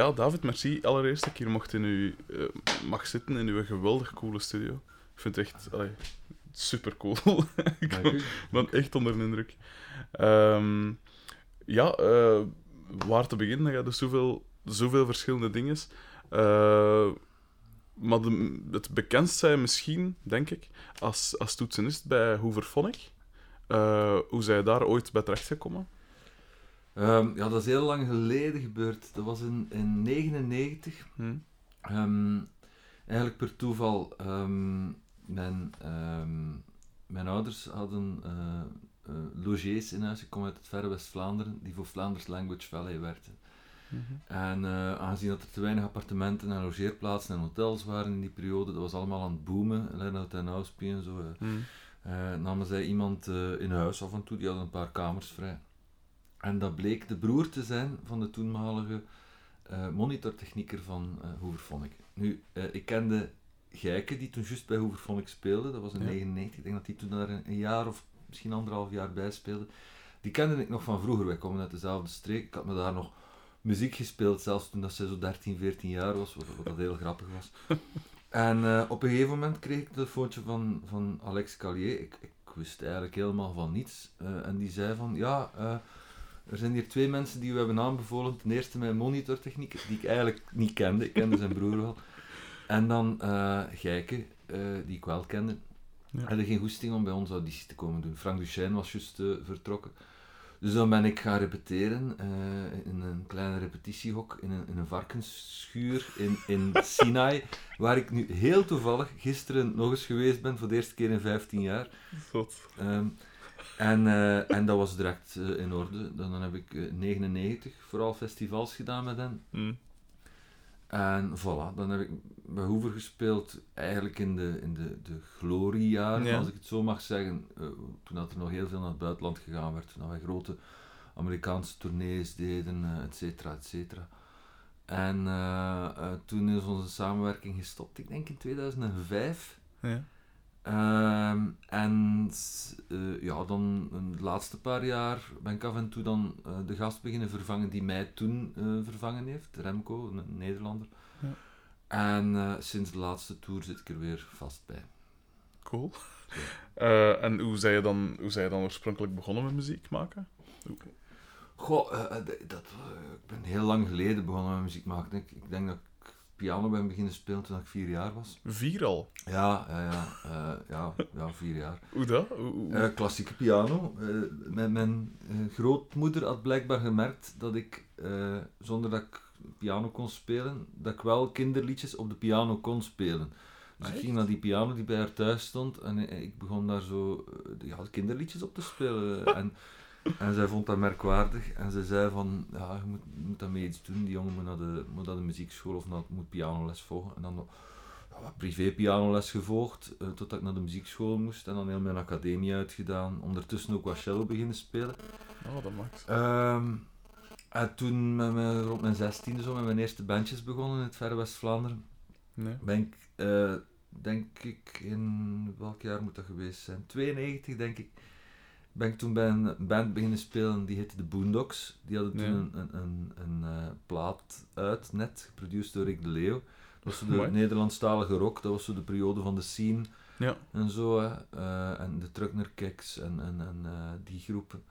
ja, David, merci. Allereerst dat ik hier mocht in uw, eh, mag zitten in uw geweldig coole studio. Ik vind het echt allee, super cool. ik ben, echt onder de indruk. Ehm, ja, eh, waar te beginnen? Er gaan dus zoveel, zoveel verschillende dingen. Eh, maar de, het bekendst zijn misschien, denk ik, als, als toetsenist bij Hooverphonic. Eh hoe zij daar ooit bij terechtgekomen? Ehm, ja, dat is heel lang geleden gebeurd. Dat was in 1999. Hm? Ehm, eigenlijk per toeval. ehm, mijn, mijn ouders hadden eh eh, logiers in huis. Ik kom uit het verre West-Vlaanderen, die voor Vlaanders Language Valley werkten. En eh, aangezien dat er te weinig appartementen en logeerplaatsen en hotels waren in die periode, dat was allemaal aan het boomen, Lennart en Auspie en zo, Hm. namen zij iemand in huis af en toe, die hadden een paar kamers vrij. En dat bleek de broer te zijn van de toenmalige eh, monitortechnieker van eh Hooverphonic. Nu, eh, ik kende Gijke, die toen juist bij Hooverphonic speelde, dat was in Ja. 1999, ik denk dat hij toen daar een, een jaar of misschien anderhalf jaar bij speelde. Die kende ik nog van vroeger, wij komen uit dezelfde streek. Ik had me daar nog muziek gespeeld, zelfs toen dat zij zo 13, 14 jaar was, wat, wat dat heel grappig was. En op een gegeven moment kreeg ik een telefoontje van, van Alex Callier. Ik, ik wist eigenlijk helemaal van niets. En die zei van, ja, er zijn hier twee mensen die we hebben aanbevolen. Ten eerste mijn monitortechniek, die ik eigenlijk niet kende. Ik kende zijn broer wel. En dan eh Gijke, eh, die ik wel kende. Ja. Hadden geen goesting om bij ons auditie te komen doen. Frank Duchesne was juist eh, vertrokken. Dus dan ben ik gaan repeteren eh, in een kleine repetitiehok in een, in een varkensschuur in, in Sinai, waar ik nu heel toevallig gisteren nog eens geweest ben, voor de eerste keer in 15 jaar. Zot. En, eh, en dat was direct eh, in orde. Dan, dan heb ik eh 99 vooral festivals gedaan met hen. Hm. En voilà, dan heb ik bij Hoover gespeeld, eigenlijk in de, in de, de gloriejaren, Ja. als ik het zo mag zeggen. Eh, toen dat er nog heel veel naar het buitenland gegaan werd, toen wij grote Amerikaanse tournees deden, eh, et cetera, et cetera. En eh, eh, toen is onze samenwerking gestopt, ik denk in 2005. Ja. Ehm, en eh, ja, dan de laatste paar jaar ben ik af en toe dan eh, de gast beginnen vervangen die mij toen eh, vervangen heeft, Remco, een Nederlander. Ja. En sinds de laatste tour zit ik er weer vast bij. Cool. En hoe zei, je dan, hoe zei je dan oorspronkelijk begonnen met muziek maken? Hoe- Goh, dat, ik ben heel lang geleden begonnen met muziek maken. Ik, ik denk dat ik piano ben beginnen spelen toen ik vier jaar was. Vier al. Ja, ja, ja, eh, ja, ja vier jaar. Hoe dat? Eh, klassieke piano. Eh, mijn mijn grootmoeder had blijkbaar gemerkt dat ik, zonder dat ik piano kon spelen, dat ik wel kinderliedjes op de piano kon spelen. Dus ik Echt? ging naar die piano die bij haar thuis stond en ik begon daar zo ja, kinderliedjes op te spelen. en, en zij vond dat merkwaardig en ze zei van, ja, je moet, moet daarmee iets doen. Die jongen moet naar de, moet naar de muziekschool of naar, moet pianoles volgen. En dan ja, privé pianoles gevolgd, eh, totdat ik naar de muziekschool moest en dan heel mijn academie uitgedaan. Ondertussen ook wat cello beginnen spelen. Oh, dat maakt. Ehm, en toen met mijn, rond mijn zestiende zo met mijn eerste bandjes begonnen in het verre West-Vlaanderen. Nee. Ben ik, eh, denk ik, in welk jaar moet dat geweest zijn? 92 denk ik. Ben ik toen bij een band beginnen spelen die heette de Boondocks. Die hadden toen Ja. een, een, een, een eh, plaat uit, net, geproduceerd door Rick de Leeuw. Dat was zo de Mooi. Nederlandstalige rock, dat was zo de periode van de scene Ja. en zo. Hè. Eh, en de Truckner Kicks en, en, en eh, die groepen.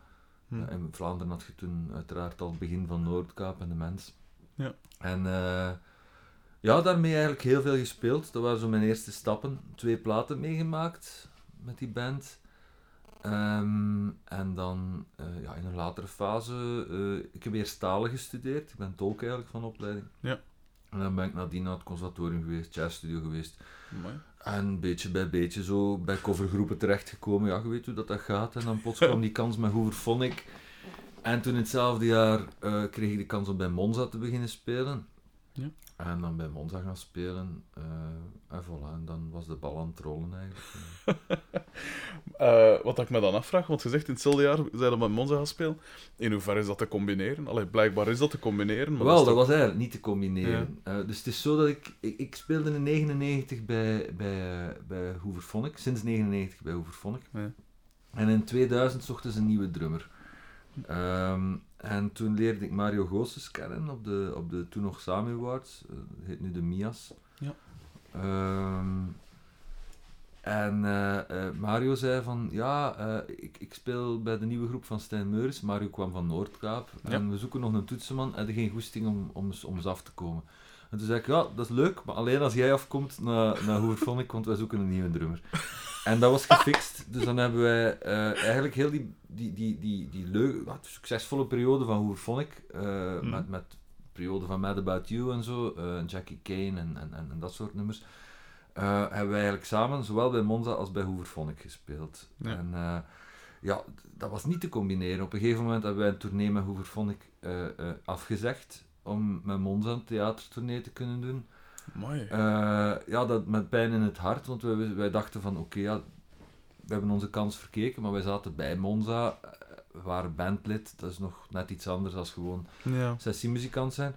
Hm. In Vlaanderen had je toen uiteraard al het begin van Noordkaap en de Mens. Ja. En ja, daarmee eigenlijk heel veel gespeeld. Dat waren zo mijn eerste stappen. Twee platen meegemaakt met die band. Ehm, en dan eh, ja, in een latere fase, eh, ik heb eerst talen gestudeerd. Ik ben tolk eigenlijk van opleiding. Ja. En dan ben ik nadien naar het conservatorium geweest, jazzstudio geweest. Mooi. En beetje bij beetje zo bij covergroepen terechtgekomen. Ja, je weet hoe dat, dat gaat. En dan plots kwam die kans met Hooverphonic. En toen in hetzelfde jaar eh, kreeg ik de kans om bij Monza te beginnen spelen. Ja. En dan bij Monza gaan spelen. eh, en voilà, en dan was de bal aan het rollen eigenlijk. Eh, wat ik me dan afvraag, want je zegt in hetzelfde jaar zijn we met Monza gaan spelen. In hoeverre is dat te combineren? Allee, blijkbaar is dat te combineren. Maar Wel, dat toch- was eigenlijk niet te combineren. Eh, dus het is zo dat ik... Ik, ik speelde in 99 bij, bij, bij. Sinds 99 bij. Ja. En in 2000 zochten ze een nieuwe drummer. Ehm, En toen leerde ik Mario Goossens kennen op de, op de toen nog Sami Awards. dat heet nu de Mias. Ja. Ehm, en eh, eh, Mario zei van, ja, ik, ik speel bij de nieuwe groep van Stijn Meurs. Mario kwam van Noordkaap. Ja. En we zoeken nog een toetsenman. En er geen goesting om, om, om eens af te komen. En toen zei ik, ja, dat is leuk, maar alleen als jij afkomt naar, naar Hoevervonnik, want wij zoeken een nieuwe drummer. En dat was gefixt. Dus dan hebben wij eh, eigenlijk heel die, die, die, die, die leuke, wat succesvolle periode van Hoevervonnik, eh Mhm. met, met periode van Mad About You en zo, eh, Jackie Kane en, en, en, dat soort nummers, hebben wij eigenlijk samen, zowel bij Monza als bij Hoevervonnik gespeeld. Ja. En ja, dat was niet te combineren. Op een gegeven moment hebben wij een tournee met eh afgezegd om met Monza een theatertournee te kunnen doen. Mooi. Eh, ja, dat met pijn in het hart, want wij, wij dachten van oké, ja, we hebben onze kans verkeken, maar wij zaten bij Monza, eh, we waren bandlid, dat is nog net iets anders dan gewoon ja. sessiemuzikant zijn.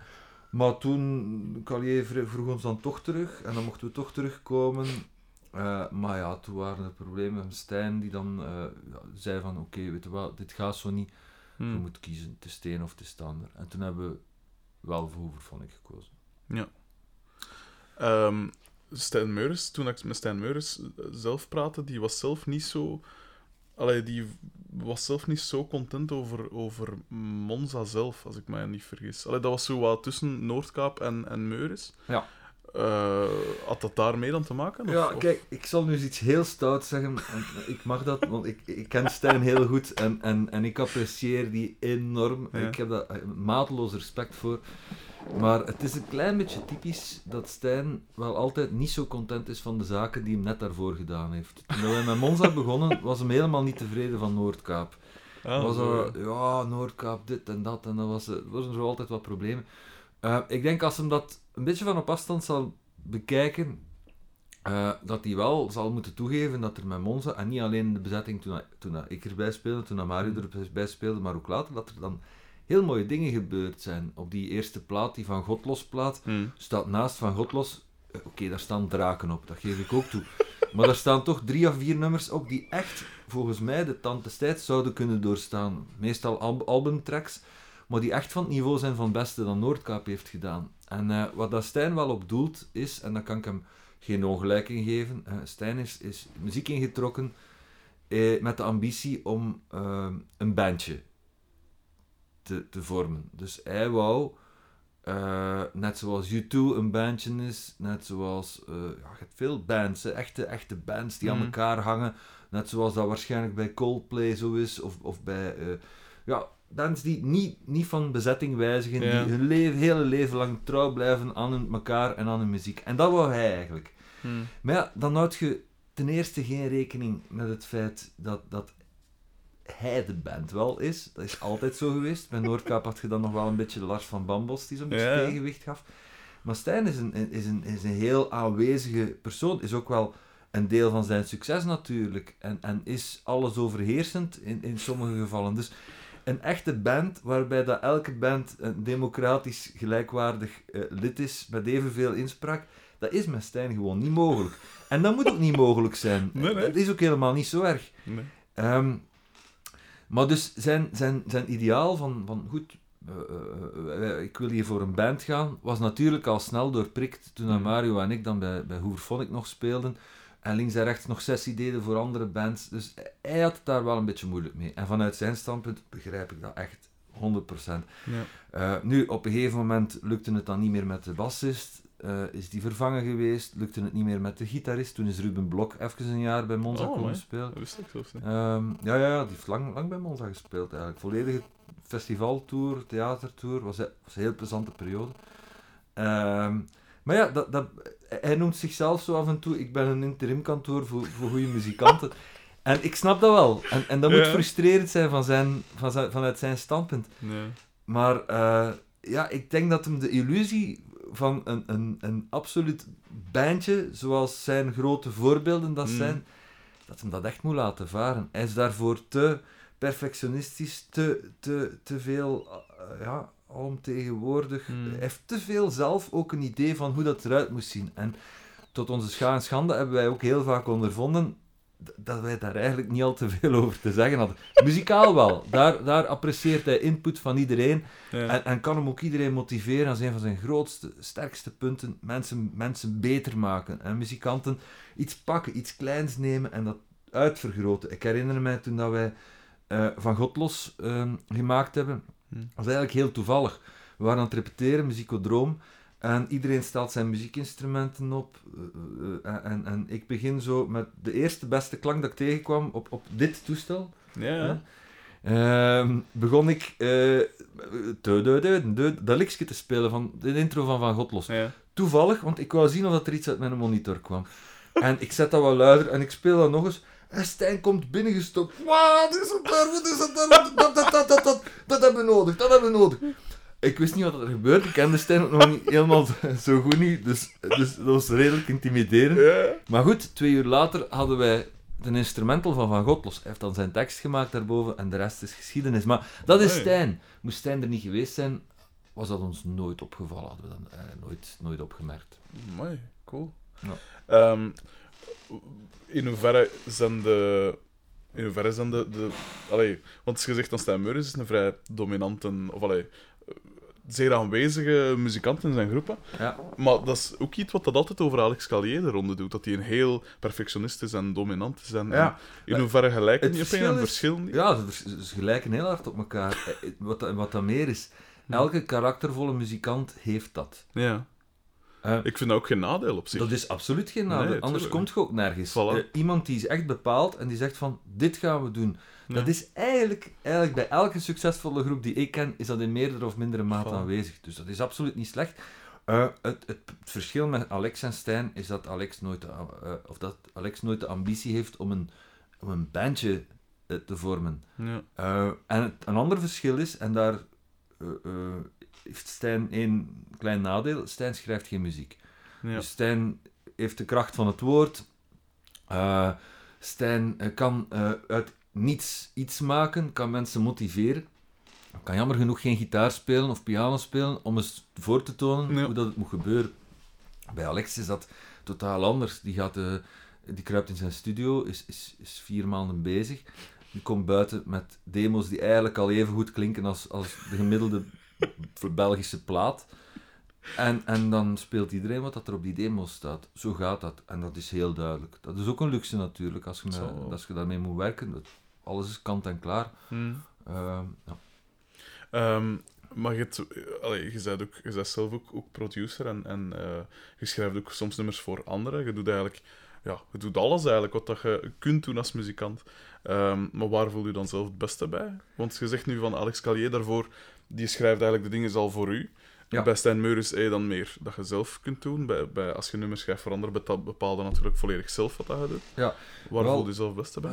Maar toen, Calier vro- vroeg ons dan toch terug, en dan mochten we toch terugkomen. Eh, maar ja, toen waren er problemen met Stijn, die dan eh, ja, zei van oké, weet je wel, dit gaat zo niet, Hm. je moet kiezen, te steen of te stander. En toen hebben we wel voor Hoevervonnik gekozen. Ehm, Stijn Meurs, toen ik met Stijn Meurs eh, zelf praatte, die was zelf niet zo... Allee, die was zelf niet zo content over, over Monza zelf, als ik mij niet vergis. Allee, dat was zo wat tussen Noordkaap en, en Meuris. Ja. Eh, had dat daarmee dan te maken? Of, Ja, of- kijk, ik zal nu eens iets heel stout zeggen. En ik mag dat, want ik, ik ken Stijn heel goed en, en, en ik apprecieer die enorm. Ja. Ik heb daar eh, mateloos respect voor. Maar het is een klein beetje typisch dat Stijn wel altijd niet zo content is van de zaken die hem net daarvoor gedaan heeft. Toen wij met Monza begonnen, was hem helemaal niet tevreden van Noordkaap. Ah, was er, ja, Noordkaap, dit en dat. En dan was er, was er zo altijd wat problemen. Eh, ik denk als hem dat een beetje van op afstand zal bekijken, eh, dat hij wel zal moeten toegeven dat er met Monza, en niet alleen de bezetting toen, toen ik erbij speelde, toen Mario erbij speelde, maar ook later, dat er dan heel mooie dingen gebeurd zijn. Op die eerste plaat, die Van Godlos plaat, Hm. staat naast Van Godlos, eh, oké, daar staan draken op, dat geef ik ook toe. Maar daar staan toch drie of vier nummers op die echt, volgens mij, de tand des tijds zouden kunnen doorstaan. Meestal al albumtracks, maar die echt van het niveau zijn van het beste dat Noordkaap heeft gedaan. En eh, wat dat Stijn wel op doelt is, en daar kan ik hem geen ongelijk in geven, eh, Stijn is, is muziek ingetrokken eh, met de ambitie om een bandje te, te vormen. Dus hij wou, eh, net zoals U2 een bandje is, net zoals, eh, ja, je hebt veel bands, hè, echte, echte bands die aan Mhm. elkaar hangen, net zoals dat waarschijnlijk bij Coldplay zo is, of, of bij, eh, ja, bands die niet, niet van bezetting wijzigen, Ja. die hun leven, hele leven lang trouw blijven aan hun, elkaar en aan hun muziek. En dat wou hij eigenlijk. Hm. Maar ja, dan houd je ten eerste geen rekening met het feit dat, dat hij de band wel is. Dat is altijd zo geweest. Bij Noordkaap had je dan nog wel een beetje de Lars van Bambos die zo'n beetje Ja. tegenwicht gaf. Maar Stijn is een, is, een, is een heel aanwezige persoon. Is ook wel een deel van zijn succes natuurlijk. En, en is alles overheersend in, in sommige gevallen. Dus een echte band waarbij dat elke band een democratisch gelijkwaardig eh, lid is met evenveel inspraak, dat is met Stijn gewoon niet mogelijk. En dat moet ook niet mogelijk zijn. Nee, nee. Dat is ook helemaal niet zo erg. Nee. Ehm, maar dus zijn, zijn, zijn ideaal van, van goed, eh, eh, eh, ik wil hier voor een band gaan, was natuurlijk al snel doorprikt toen Mhm. Mario en ik dan bij, bij Hoeverphonic nog speelden. En links en rechts nog sessie deden voor andere bands. Dus hij had het daar wel een beetje moeilijk mee. En vanuit zijn standpunt begrijp ik dat echt 100%. Ja. Nu, op een gegeven moment lukte het dan niet meer met de bassist. Eh, is die vervangen geweest. Lukte het niet meer met de gitarist. Toen is Ruben Blok even een jaar bij Monza Oh, komen spelen. Dat wist ik zelfs niet. Ehm, ja, ja, ja, die heeft lang, lang bij Monza gespeeld eigenlijk. Volledige festivaltour, theatertour. Was, was een heel plezante periode. Ehm, maar ja, dat, dat, hij noemt zichzelf zo af en toe, ik ben een interimkantoor voor, voor goede muzikanten. En ik snap dat wel. En, en dat moet frustrerend zijn, van zijn, van zijn, vanuit zijn standpunt. Nee. Maar eh, ja, ik denk dat hem de illusie van een, een, een absoluut bandje, zoals zijn grote voorbeelden dat Mm. zijn, dat hem dat echt moet laten varen. Hij is daarvoor te perfectionistisch, te, te, te veel, eh, ja, alomtegenwoordig. Mm. Hij heeft te veel zelf ook een idee van hoe dat eruit moest zien. En tot onze scha en schande hebben wij ook heel vaak ondervonden dat wij daar eigenlijk niet al te veel over te zeggen hadden. Muzikaal wel. Daar, daar apprecieert hij input van iedereen. Ja. En, en kan hem ook iedereen motiveren. Dat is een van zijn grootste, sterkste punten. Mensen, mensen beter maken. En muzikanten iets pakken, iets kleins nemen en dat uitvergroten. Ik herinner mij toen dat wij eh, Van God Los ehm, gemaakt hebben. Hm. Dat was eigenlijk heel toevallig. We waren aan het repeteren, muziekodroom. En iedereen stelt zijn muziekinstrumenten op. eh, eh, en, en ik begin zo met de eerste beste klank dat ik tegenkwam op, op dit toestel. ja. Ehm, begon ik eh, de, de, de, de, dat liedje te spelen van de intro van Van God Los. ja. Toevallig, want ik wou zien of dat er iets uit mijn monitor kwam. En ik zet dat wat luider en ik speel dat nog eens. En Stijn komt binnengestopt. Wat is het daar? Wat is het daar? Dat, dat, dat, dat, dat, dat, dat hebben we nodig, dat hebben we nodig. Ik wist niet wat er gebeurde. Ik kende Stijn ook nog niet helemaal zo- goed niet. Dus, dus dat was redelijk intimiderend. Ja. Maar goed, twee uur later hadden wij de instrumental van Van Godlos. Hij heeft dan zijn tekst gemaakt daarboven en de rest is geschiedenis. Maar dat is. Stijn. Moest Stijn er niet geweest zijn, was dat ons nooit opgevallen. Hadden we dan eh, nooit, nooit opgemerkt. Mooi, cool. Ja. Ehm, in hoeverre zijn de... In hoeverre zijn de... de allee, want je zegt dan Stijn Meuris is een vrij dominante... Of allee, zeer aanwezige muzikant in zijn groepen. Ja. Maar dat is ook iets wat dat altijd over Alex Calier de ronde doet. Dat hij een heel perfectionist is en dominant is. En, Ja. en in hoeverre gelijken Het die op een verschil en is- verschillen die? Ja, ze, gelijken heel hard op elkaar. Eh, eh, Wat, dat- wat dat meer is, elke karaktervolle muzikant heeft dat. Ja. Eh, Ik vind dat ook geen nadeel op zich. Dat is absoluut geen nadeel, Nee, anders komt je ook nergens. Voilà. Iemand die is echt bepaalt en die zegt van, dit gaan we doen. Ja. Dat is eigenlijk, eigenlijk bij elke succesvolle groep die ik ken, is dat in meerdere of mindere mate aanwezig. Dus dat is absoluut niet slecht. Eh, het, het, het verschil met Alex en Stijn is dat Alex nooit de, eh, of dat Alex nooit de ambitie heeft om een, om een bandje eh, te vormen. Ja. Eh, en het, een ander verschil is, en daar eh, eh, heeft Stijn één klein nadeel, Stijn schrijft geen muziek. Ja. Dus Stijn heeft de kracht van het woord. Eh, Stijn eh, kan eh, uit niets iets maken, kan mensen motiveren. Kan jammer genoeg geen gitaar spelen of piano spelen om eens voor te tonen Ja. hoe dat het moet gebeuren. Bij Alex is dat totaal anders. Die, gaat, eh, die kruipt in zijn studio, is, is, is vier maanden bezig. Die komt buiten met demos die eigenlijk al even goed klinken als, als de gemiddelde Belgische plaat. En, en dan speelt iedereen wat dat er op die demo staat. Zo gaat dat. En dat is heel duidelijk. Dat is ook een luxe natuurlijk, als je, met- als je daarmee moet werken. Dat, alles is kant en klaar. Hm. Ehm, ja. Ehm, maar eh, allee, je, bent ook, je bent zelf ook, ook producer en, en eh, je schrijft ook soms nummers voor anderen. Je doet eigenlijk ja, je doet alles eigenlijk wat dat je kunt doen als muzikant. Ehm, maar waar voel je dan zelf het beste bij? Want je zegt nu van Alex Calier daarvoor, die schrijft eigenlijk de dingen al voor u. Ja. Bij Stijn Meuris heb je dan meer dat je zelf kunt doen. Bij, bij, als je nummers schrijft voor anderen, bepaal je natuurlijk volledig zelf wat dat je doet. Ja. Waar Wel- voel je jezelf het beste bij?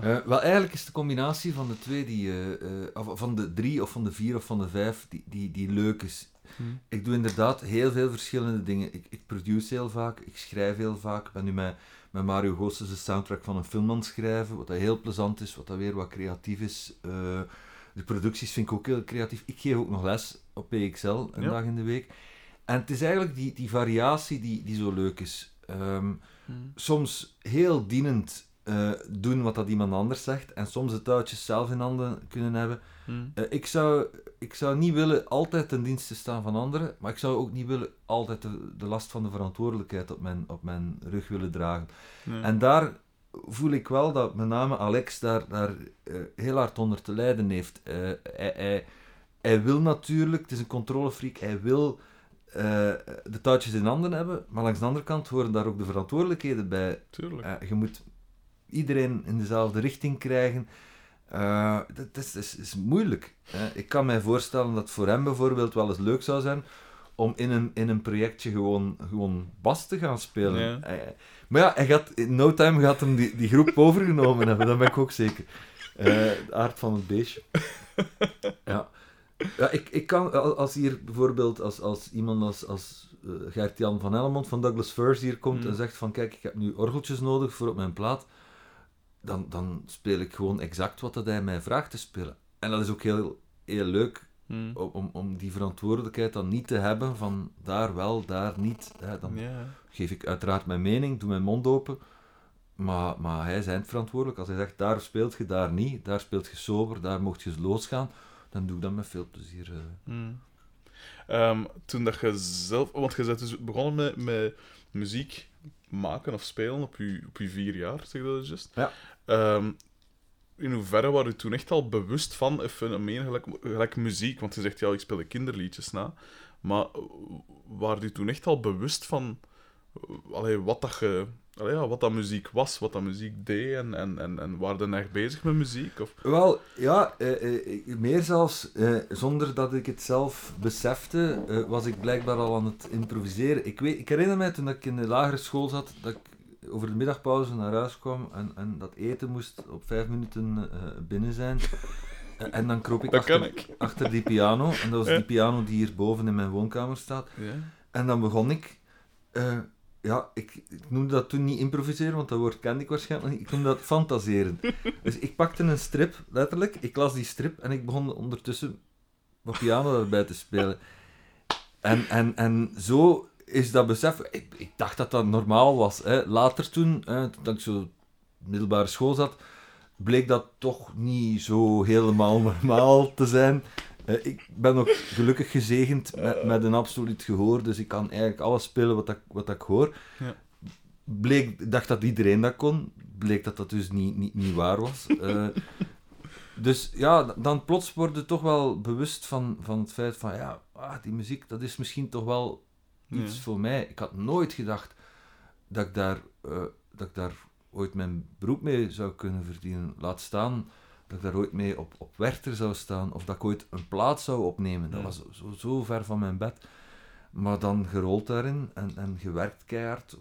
Eh, wel, eigenlijk is de combinatie van de twee, die, eh, eh, of van de drie of van de vier of van de vijf, die, die, die leuk is. Hm. Ik doe inderdaad heel veel verschillende dingen. Ik, ik produce heel vaak, ik schrijf heel vaak. Ik ben nu met, met Mario Goossens de soundtrack van een film aan het schrijven, wat dat heel plezant is, wat dat weer wat creatief is. De producties vind ik ook heel creatief. Ik geef ook nog les op PXL, een Ja. dag in de week. En het is eigenlijk die, die variatie die, die zo leuk is. Ehm, soms heel dienend eh, doen wat dat iemand anders zegt en soms de touwtjes zelf in handen kunnen hebben. Hm. Eh, ik, zou, ik zou niet willen altijd ten dienste staan van anderen, maar ik zou ook niet willen altijd de, de last van de verantwoordelijkheid op mijn, op mijn rug willen dragen. En daar voel ik wel dat met name Alex daar, daar eh, heel hard onder te lijden heeft. Hij, hij, hij wil natuurlijk, het is een controlefreak, hij wil de touwtjes in handen hebben, maar langs de andere kant horen daar ook de verantwoordelijkheden bij Tuurlijk. je moet iedereen in dezelfde richting krijgen. Eh, dat is, is, is moeilijk. hè. Ik kan mij voorstellen dat voor hem bijvoorbeeld wel eens leuk zou zijn om in een, in een projectje gewoon, gewoon bas te gaan spelen. Ja. Hij- maar ja, hij gaat, in no time gaat hem die, die groep overgenomen hebben, dat ben ik ook zeker. Eh, de aard van het beestje. Ja. Ja, ik, ik kan, al- als hier bijvoorbeeld, als, als iemand als, als eh, Gert-Jan van Helmond van Douglas Firs hier komt Mm. en zegt van, kijk, ik heb nu orgeltjes nodig voor op mijn plaat, dan, dan speel ik gewoon exact wat dat hij mij vraagt te spelen. En dat is ook heel, heel leuk Hmm. om, om, die verantwoordelijkheid dan niet te hebben van daar wel, daar niet. Hè, dan geef ik uiteraard mijn mening, doe mijn mond open. Maar, maar hij is eindverantwoordelijk. Als hij zegt, daar speelt je, daar niet. Daar speelt je sober, daar mocht je losgaan. Dan doe ik dat met veel plezier. eh. Hmm. Ehm, toen dat je zelf... Want je bent dus begonnen met, met muziek maken of spelen op je, op je vier jaar, zeg dat juist? Ja. Ehm, in hoeverre waren je toen echt al bewust van een fenomeen gelijk, gelijk muziek? Want je zegt, ja, ik speelde kinderliedjes na. Maar eh, waren je toen echt al bewust van eh, allee, wat, dat je, ja, wat dat muziek was, wat dat muziek deed? En, en, en, en waren je echt bezig met muziek? Of... Wel, ja, eh, eh, meer zelfs, eh, zonder dat ik het zelf besefte, was ik blijkbaar al aan het improviseren. Ik, weet, ik herinner mij toen ik in de lagere school zat, dat ik over de middagpauze naar huis kwam en, en dat eten moest op vijf minuten binnen zijn. En dan kroop ik Dat achter, kan ik. achter die piano, en dat was die piano die hier boven in mijn woonkamer staat. Ja. En dan begon ik, ja, ik, ik noemde dat toen niet improviseren, want dat woord kende ik waarschijnlijk niet. Ik noemde dat fantaseren. dus ik pakte een strip, letterlijk, ik las die strip en ik begon ondertussen wat piano daarbij te spelen. En, en, en zo is dat besef, ik, ik dacht dat dat normaal was. Hè. Later toen, hè, toen ik zo middelbare school zat, bleek dat toch niet zo helemaal normaal te zijn. Eh, ik ben ook gelukkig gezegend met, met een absoluut gehoor, dus ik kan eigenlijk alles spelen wat, ik, wat ik hoor. Ja. Bleek, ik dacht dat iedereen dat kon, bleek dat dat dus niet, niet, niet waar was. Eh, dus ja, dan plots word je toch wel bewust van, van het feit van, ja, ah, die muziek, dat is misschien toch wel iets Ja. voor mij. Ik had nooit gedacht dat ik daar, eh, dat ik daar ooit mijn beroep mee zou kunnen verdienen. Laat staan dat ik daar ooit mee op, op Werchter zou staan, of dat ik ooit een plaats zou opnemen. Dat was zo, zo ver van mijn bed. Maar dan gerold daarin en, en gewerkt keihard.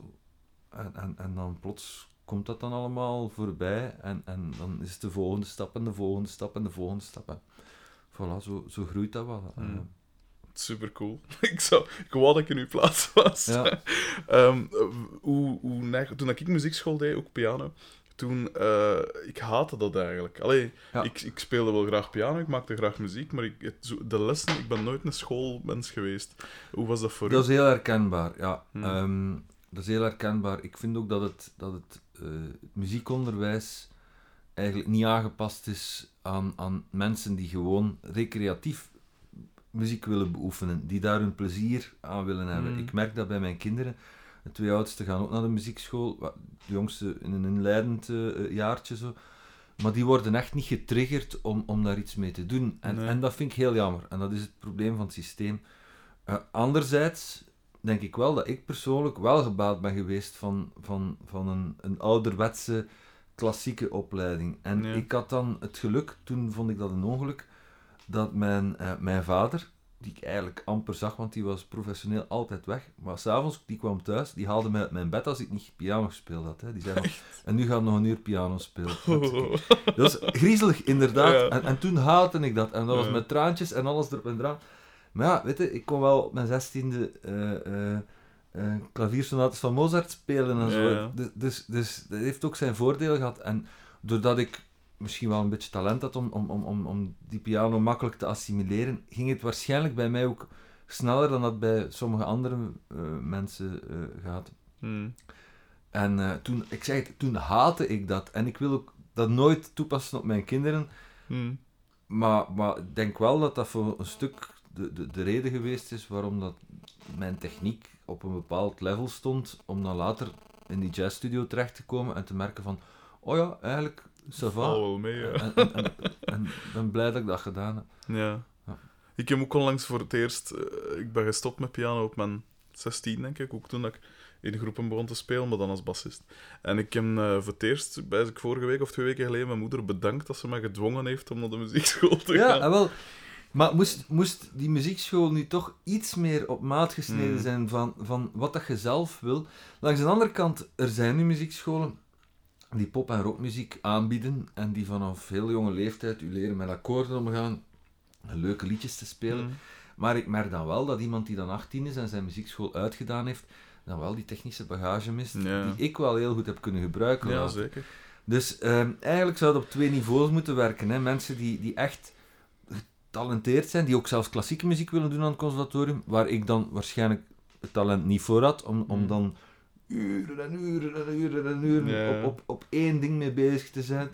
En, en, en dan plots komt dat dan allemaal voorbij. En, en dan is het de volgende stap en de volgende stap en de volgende stap. En voilà, zo, zo groeit dat wel. Hmm. Eh, Super cool. ik, zou, ik wou dat ik in uw plaats was. Ja. Ehm, eh, hoe, hoe toen ik muziekschool deed, ook piano, toen, eh, ik haatte dat eigenlijk. Allee, Ja. ik, ik speelde wel graag piano, ik maakte graag muziek, maar ik, het, de lessen, ik ben nooit een schoolmens geweest. Hoe was dat voor Dat u? is heel herkenbaar, ja. Hmm. Ehm, dat is heel herkenbaar. Ik vind ook dat het, dat het, eh, het muziekonderwijs eigenlijk niet aangepast is aan, aan mensen die gewoon recreatief muziek willen beoefenen, die daar hun plezier aan willen hebben. Hmm. Ik merk dat bij mijn kinderen. De twee oudste gaan ook naar de muziekschool, de jongste in een inleidend eh, jaartje zo. Maar die worden echt niet getriggerd om, om daar iets mee te doen. En, Nee. en dat vind ik heel jammer. En dat is het probleem van het systeem. Eh, anderzijds denk ik wel dat ik persoonlijk wel gebaat ben geweest van, van, van een, een ouderwetse klassieke opleiding. En Ja. ik had dan het geluk, toen vond ik dat een ongeluk, dat mijn, eh, mijn vader, die ik eigenlijk amper zag, want die was professioneel altijd weg, maar s'avonds, die kwam thuis, die haalde mij uit mijn bed als ik niet piano gespeeld had. Hè. Die zei nog, en nu gaat nog een uur piano spelen. Dat was griezelig, inderdaad. Ja. En, en toen haatte ik dat. En dat was Ja. met traantjes en alles erop en eraan. Maar ja, weet je, ik kon wel op mijn zestiende eh eh, klaviersonates van Mozart spelen en zo. Ja. Dus, dus, dus dat heeft ook zijn voordelen gehad. En doordat ik misschien wel een beetje talent had om, om, om, om, die piano makkelijk te assimileren, ging het waarschijnlijk bij mij ook sneller dan dat bij sommige andere eh, mensen eh, gaat. Hmm. En eh, toen, ik zei het, toen haatte ik dat. En ik wil ook dat nooit toepassen op mijn kinderen. Hmm. Maar, maar ik denk wel dat dat voor een stuk de, de, de reden geweest is waarom dat mijn techniek op een bepaald level stond. Om dan later in die jazzstudio terecht te komen en te merken van... Oh ja, eigenlijk, ça va. Val wel mee, ja. En, en, en, en ik ben blij dat ik dat gedaan heb. Ja. Ja. Ik heb ook onlangs voor het eerst... eh, ik ben gestopt met piano op mijn 16, denk ik. Ook toen dat ik in groepen begon te spelen, maar dan als bassist. En ik heb eh, voor het eerst, bij ik vorige week of twee weken geleden, mijn moeder bedankt dat ze me gedwongen heeft om naar de muziekschool te Ja, gaan. en wel. Maar moest, moest die muziekschool nu toch iets meer op maat gesneden Hmm. zijn van, van wat dat je zelf wil? Langs de andere kant, er zijn nu muziekscholen die pop- en rockmuziek aanbieden en die vanaf heel jonge leeftijd u leren met akkoorden omgaan en leuke liedjes te spelen. Hmm. Maar ik merk dan wel dat iemand die dan 18 is en zijn muziekschool uitgedaan heeft, dan wel die technische bagage mist, Ja. die ik wel heel goed heb kunnen gebruiken. Ja, later. zeker. Dus ehm, eigenlijk zou het op twee niveaus moeten werken. Hè? Mensen die, die echt getalenteerd zijn, die ook zelfs klassieke muziek willen doen aan het conservatorium, waar ik dan waarschijnlijk het talent niet voor had, om, om Mm. dan uren en uren en uren en uren Ja. op, op, op één ding mee bezig te zijn.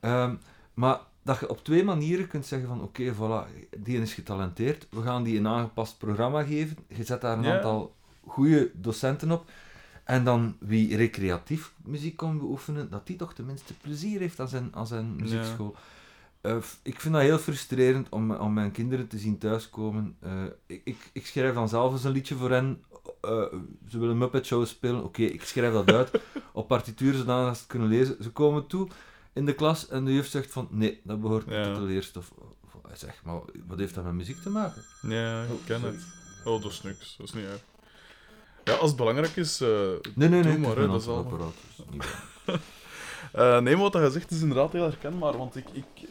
Ehm, maar dat je op twee manieren kunt zeggen van oké, voilà, die is getalenteerd, we gaan die een aangepast programma geven. Je zet daar een Ja. aantal goede docenten op. En dan wie recreatief muziek kan beoefenen, dat die toch tenminste plezier heeft aan zijn, aan zijn muziekschool. Eh, ik vind dat heel frustrerend om, om mijn kinderen te zien thuiskomen. Eh, ik, ik, ik schrijf dan zelf eens een liedje voor hen. Eh, ze willen Muppet Show spelen. Oké, ik schrijf dat uit op partituur zodat ze het kunnen lezen. Ze komen toe in de klas en de juf zegt van nee, dat behoort niet Ja. tot de leerstof. Of- Hij zegt, maar wat heeft dat met muziek te maken? ja, ik Oh, ken sorry. het. Oh, dat is niks. Dat is niet erg. Ja, als het belangrijk is... eh, Nee, nee, nee. Maar, dat is antwoordapparaat, dus niet. Eh, nee, maar wat je zegt is inderdaad heel herkenbaar. Want ik, ik,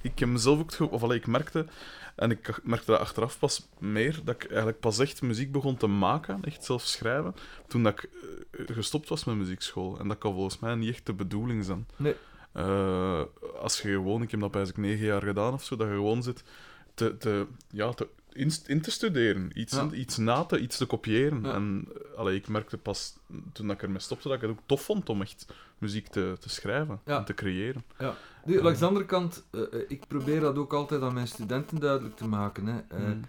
ik heb mezelf ook... Of allee, ik merkte... En ik merkte dat achteraf pas meer, dat ik eigenlijk pas echt muziek begon te maken, echt zelf schrijven, toen dat ik eh, gestopt was met muziekschool. En dat kan volgens mij niet echt de bedoeling zijn. Nee. Eh, als je gewoon, ik heb dat bijna negen jaar gedaan of zo, dat je gewoon zit te, te, ja, te, in, in te studeren, iets, Ja. iets na te, iets te kopiëren. Ja. En allee, ik merkte pas toen ik ermee stopte dat ik het ook tof vond om echt muziek te, te schrijven Ja. en te creëren. Ja. Nu, langs de andere kant, eh, eh, ik probeer dat ook altijd aan mijn studenten duidelijk te maken. Hè. Eh, Mm.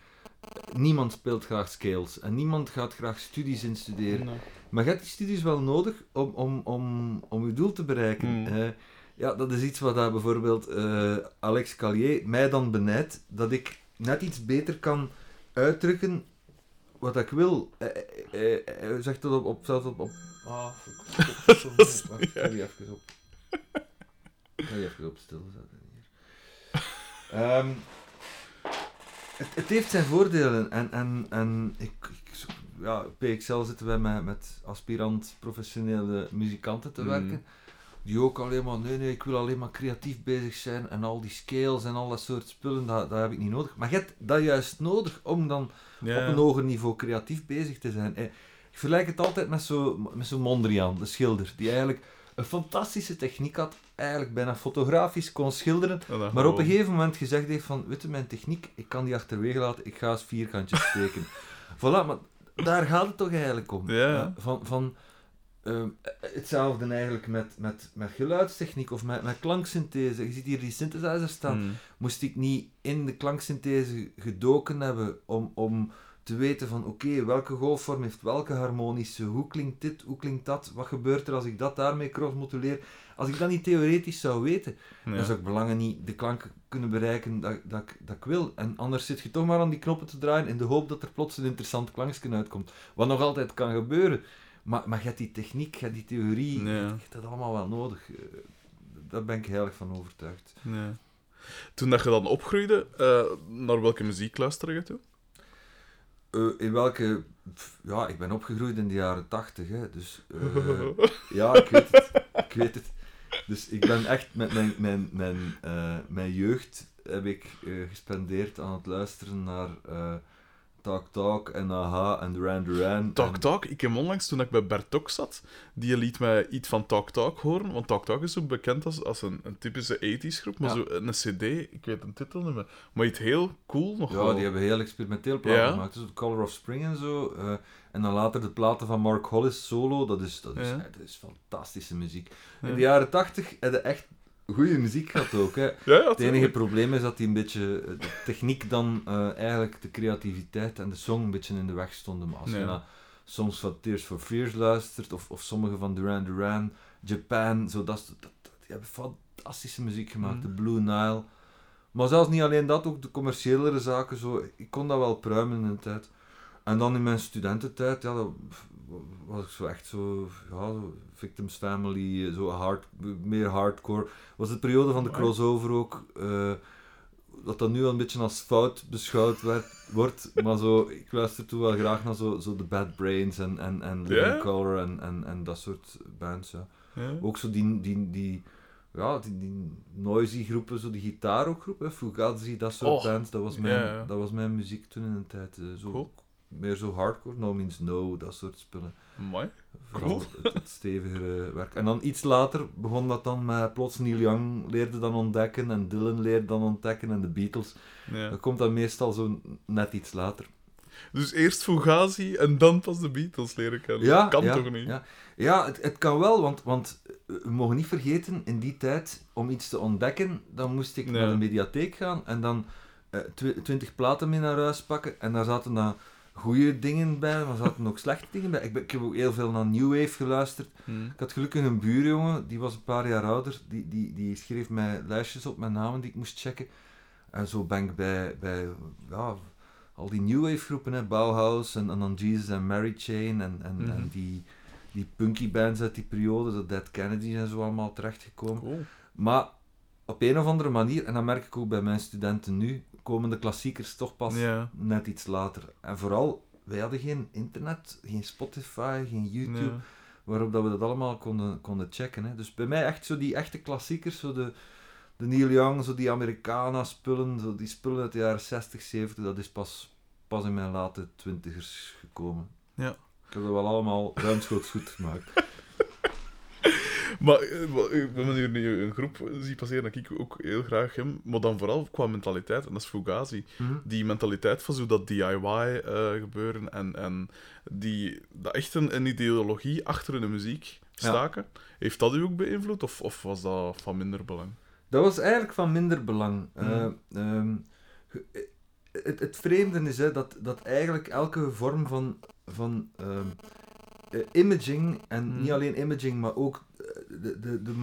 Niemand speelt graag scales en niemand gaat graag studies instuderen. Nee. Maar je hebt die studies wel nodig om, om, om, om je doel te bereiken. Mm. Ja, dat is iets wat daar bijvoorbeeld Alex Callier mij dan benijdt, dat ik net iets beter kan uitdrukken wat ik wil. Eh, eh, eh, Hij zegt dat op, op, zelfs op... op ah, ik ga die even op... Ik ga die even op stil zetten hier. Ehm, het, het heeft zijn voordelen en, en, en ik, ja, PXL zitten wij met, met aspirant professionele muzikanten te Mm. Die ook alleen maar, nee, nee, ik wil alleen maar creatief bezig zijn en al die scales en al dat soort spullen, dat, dat heb ik niet nodig. Maar je hebt dat juist nodig om dan Ja. op een hoger niveau creatief bezig te zijn. Ik vergelijk het altijd met zo'n met zo Mondriaan, de schilder, die eigenlijk een fantastische techniek had, eigenlijk bijna fotografisch kon schilderen, maar op een gegeven moment gezegd heeft van, weet je, mijn techniek, ik kan die achterwege laten, ik ga eens vierkantjes steken. voilà, maar daar gaat het toch eigenlijk om. Ja. Van, van ehm, hetzelfde eigenlijk met, met, met geluidstechniek of met, met klanksynthese. Je ziet hier die synthesizer staan. Mm. Moest ik niet in de klanksynthese gedoken hebben om, om te weten van oké, welke golfvorm heeft welke harmonische, hoe klinkt dit, hoe klinkt dat, wat gebeurt er als ik dat daarmee crossmoduleer. Als ik dat niet theoretisch zou weten, Ja. dan zou ik belangen niet de klanken kunnen bereiken dat, dat, ik- dat ik wil. En anders zit je toch maar aan die knoppen te draaien in de hoop dat er plots een interessant klanksken uitkomt. Wat nog altijd kan gebeuren. Maar, maar je hebt die techniek, je hebt die theorie, je hebt dat allemaal wel nodig. Eh, Daar ben ik heilig van overtuigd. Toen dat je dan opgroeide, eh, naar welke muziek luisterde je toe? Eh, in welke... Ja, ik ben opgegroeid in de jaren tachtig. Dus... ja, ik weet het. Ik weet het. Dus ik ben echt met mijn, mijn, mijn, mijn jeugd heb ik gespendeerd aan het luisteren naar Talk Talk en Aha en Duran Duran. Talk Talk, ik heb onlangs, toen ik bij Bertok zat, die liet mij iets van Talk Talk horen, want Talk Talk is zo bekend als, als een, een typische 80s groep, maar Ja. zo een cd, ik weet een titel niet meer, maar iets heel cool nog Ja, wel. die hebben heel experimenteel platen Ja. gemaakt. Dus The Color of Spring en zo. eh, en dan later de platen van Mark Hollis solo. Dat is, dat is, Ja. dat is fantastische muziek. In de jaren tachtig hadden echt goede muziek gehad ook. Hè. Ja, ja, Het enige probleem is dat die een beetje eh, de techniek dan eh, eigenlijk de creativiteit en de song een beetje in de weg stonden. Maar als je naar songs van Tears for Fears luistert, of, of sommige van Duran Duran, Japan, zo, dat, is- dat, dat- die hebben fantastische muziek gemaakt. Mhm. De Blue Nile. Maar zelfs niet alleen dat, ook de commerciëlere zaken, zo, ik kon dat wel pruimen in de tijd. En dan in mijn studententijd, ja, dat was ik zo echt zo, ja, Victims Family, zo hard, meer hardcore. Was de periode van de crossover ook, eh, dat dat nu al een beetje als fout beschouwd werd, wordt, maar zo, ik luister toen wel graag naar zo, zo The Bad Brains en, en, en Living? Color en, en, en dat soort bands, ja. Ook zo die, die, die, ja, die, die noisy groepen, zo die gitaar ook groepen, Fugazi, dat soort Oh, bands, dat was, mijn, dat was mijn muziek toen in een tijd. eh, zo Cool. Meer zo hardcore, No Means No, dat soort spullen. Mooi. Vooral Cool. het, het stevigere werk. En dan iets later begon dat dan met plots Neil Young leerde dan ontdekken en Dylan leerde dan ontdekken en de Beatles. Ja. Dat komt dan meestal zo net iets later. Dus eerst Fugazi en dan pas de Beatles leren kennen. Ja, dat kan ja, toch niet? Ja, ja het, het kan wel, want, want eh, we mogen niet vergeten, in die tijd, om iets te ontdekken, dan moest ik naar de mediatheek gaan en dan eh, twi- twintig platen mee naar huis pakken. En daar zaten dan goede dingen bij, maar er zaten ook slechte dingen bij. Ik, ben, ik heb ook heel veel naar New Wave geluisterd. Hm. Ik had gelukkig een buurjongen, die was een paar jaar ouder, die, die, die schreef mij lijstjes op met namen die ik moest checken. En zo ben ik bij, bij ja, al die New Wave groepen, hè, Bauhaus en, en dan Jesus en Mary Chain en, en, en die, die punky bands uit die periode, de Dead Kennedys en zo allemaal terechtgekomen. Cool. Maar op een of andere manier, en dat merk ik ook bij mijn studenten nu, komen de klassiekers toch pas Ja. net iets later. En vooral, wij hadden geen internet, geen Spotify, geen YouTube waarop dat we dat allemaal konden, konden checken. Hè. Dus bij mij echt zo die echte klassiekers, zo de, de Neil Young, zo die Americana-spullen, zo die spullen uit de jaren 60, 70, dat is pas, pas in mijn late twintigers gekomen. Ja. Ik heb dat wel allemaal ruimschoots goed gemaakt. Maar hebben hier nu een groep zien passeren dat ik ook heel graag heb, maar dan vooral qua mentaliteit, en dat is Fugazi. Die mentaliteit van zo dat DIY eh, gebeuren en, en die, dat echt een, een ideologie achter de muziek Ja. staken. Heeft dat u ook beïnvloed of, of was dat van minder belang? Dat was eigenlijk van minder belang. Mhm. Eh, ehm, eh, het, het vreemde is hè, dat, dat eigenlijk elke vorm van, van ehm, eh, imaging, en Mhm. niet alleen imaging, maar ook de, de, de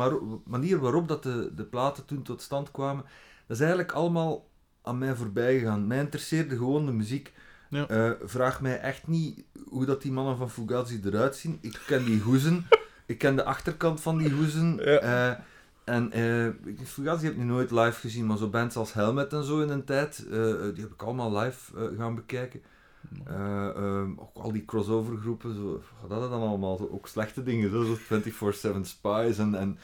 manier waarop dat de, de platen toen tot stand kwamen, dat is eigenlijk allemaal aan mij voorbij gegaan. Mij interesseerde gewoon de muziek. Ja. Eh, vraag mij echt niet hoe dat die mannen van Fugazi eruit zien. Ik ken die hoezen. ik ken de achterkant van die hoezen. Ja. Eh, en ik- Fugazi heb ik nu nooit live gezien, maar zo bands als Helmet en zo in een tijd, die heb ik allemaal live gaan bekijken. Eh, ehm, ook al die crossover groepen, zo, wat hadden dan allemaal? Zo, ook slechte dingen, zo, zo 24-7 Spies en, en,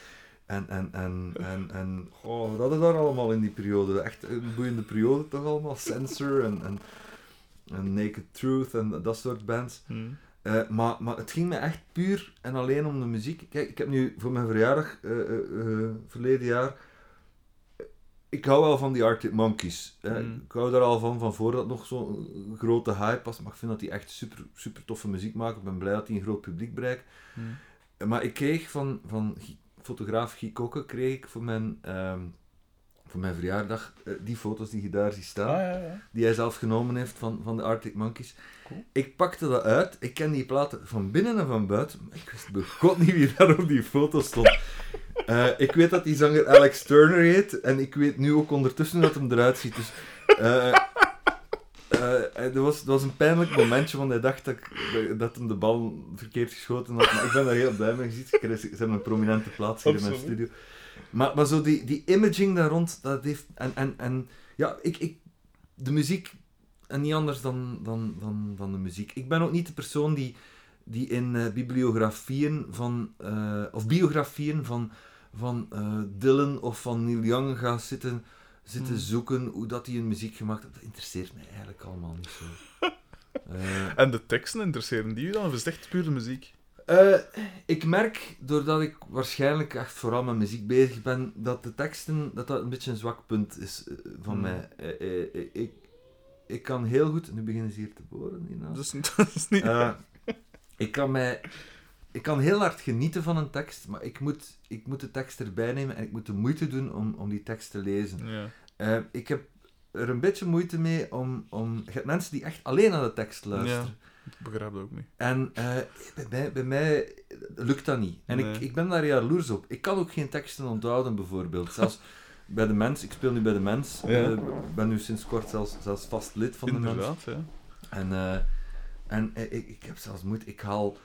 en, en, en, en, en oh, wat hadden daar allemaal in die periode? Echt een boeiende periode toch allemaal? Censor en, en, en Naked Truth en dat soort bands. Hm. Eh, maar, maar het ging me echt puur en alleen om de muziek. Kijk, ik heb nu voor mijn verjaardag, eh, verleden jaar, ik hou wel van die Arctic Monkeys. hè. Mm. Ik hou daar al van, van voordat nog zo'n grote hype was. Maar ik vind dat die echt super, super toffe muziek maken. Ik ben blij dat die een groot publiek bereikt. Eh, Maar ik kreeg van, van fotograaf Guy Kokke, kreeg ik voor mijn, ehm, voor mijn verjaardag eh, die foto's die je daar ziet staan Ah, ja, ja. die hij zelf genomen heeft van, van de Arctic Monkeys. Cool. Ik pakte dat uit. Ik ken die platen van binnen en van buiten. Maar ik wist bij god niet wie daar op die foto stond. Eh, ik weet dat die zanger Alex Turner heet. En ik weet nu ook ondertussen hoe dat hem eruit ziet. Dus, eh, eh, eh, dat, was, dat was een pijnlijk momentje, want hij dacht dat, ik, dat hem de bal verkeerd geschoten had. Maar ik ben daar heel blij mee. Je ziet, ze hebben een prominente plaats hier in mijn studio. Maar, maar zo die, die imaging daar rond, dat heeft... En, en, en ja, ik, ik, de muziek en niet anders dan, dan, dan, dan de muziek. Ik ben ook niet de persoon die, die in bibliografieën van, of biografieën van, van eh, Dylan of van Neil Young gaat zitten, zitten Hmm. zoeken hoe dat hij een muziek gemaakt heeft. Dat interesseert mij eigenlijk allemaal niet zo. Eh, En de teksten interesseren die u dan? Of is het echt puur de muziek? eh, ik merk, doordat ik waarschijnlijk echt vooral met muziek bezig ben, dat de teksten, dat dat een beetje een zwak punt is van Hmm. mij. Ik, ik kan heel goed, nu beginnen ze hier te boren hiernaast. Dus dat is niet... Ik kan mij... Ik kan heel hard genieten van een tekst, maar ik moet, ik moet de tekst erbij nemen en ik moet de moeite doen om, om die tekst te lezen. Ja. Eh, ik heb er een beetje moeite mee om... om je hebt mensen die echt alleen naar de tekst luisteren. Ik begrijp dat ook niet. En eh, bij, mij, bij mij lukt dat niet. En Nee. ik, ik ben daar jaloers op. Ik kan ook geen teksten onthouden, bijvoorbeeld. Zelfs bij de mens, ik speel nu bij de mens. Ja. eh, ben nu sinds kort zelfs, zelfs vast lid van de mens. Inderdaad, ja. En, en ik, ik heb zelfs moeite. Ik haal.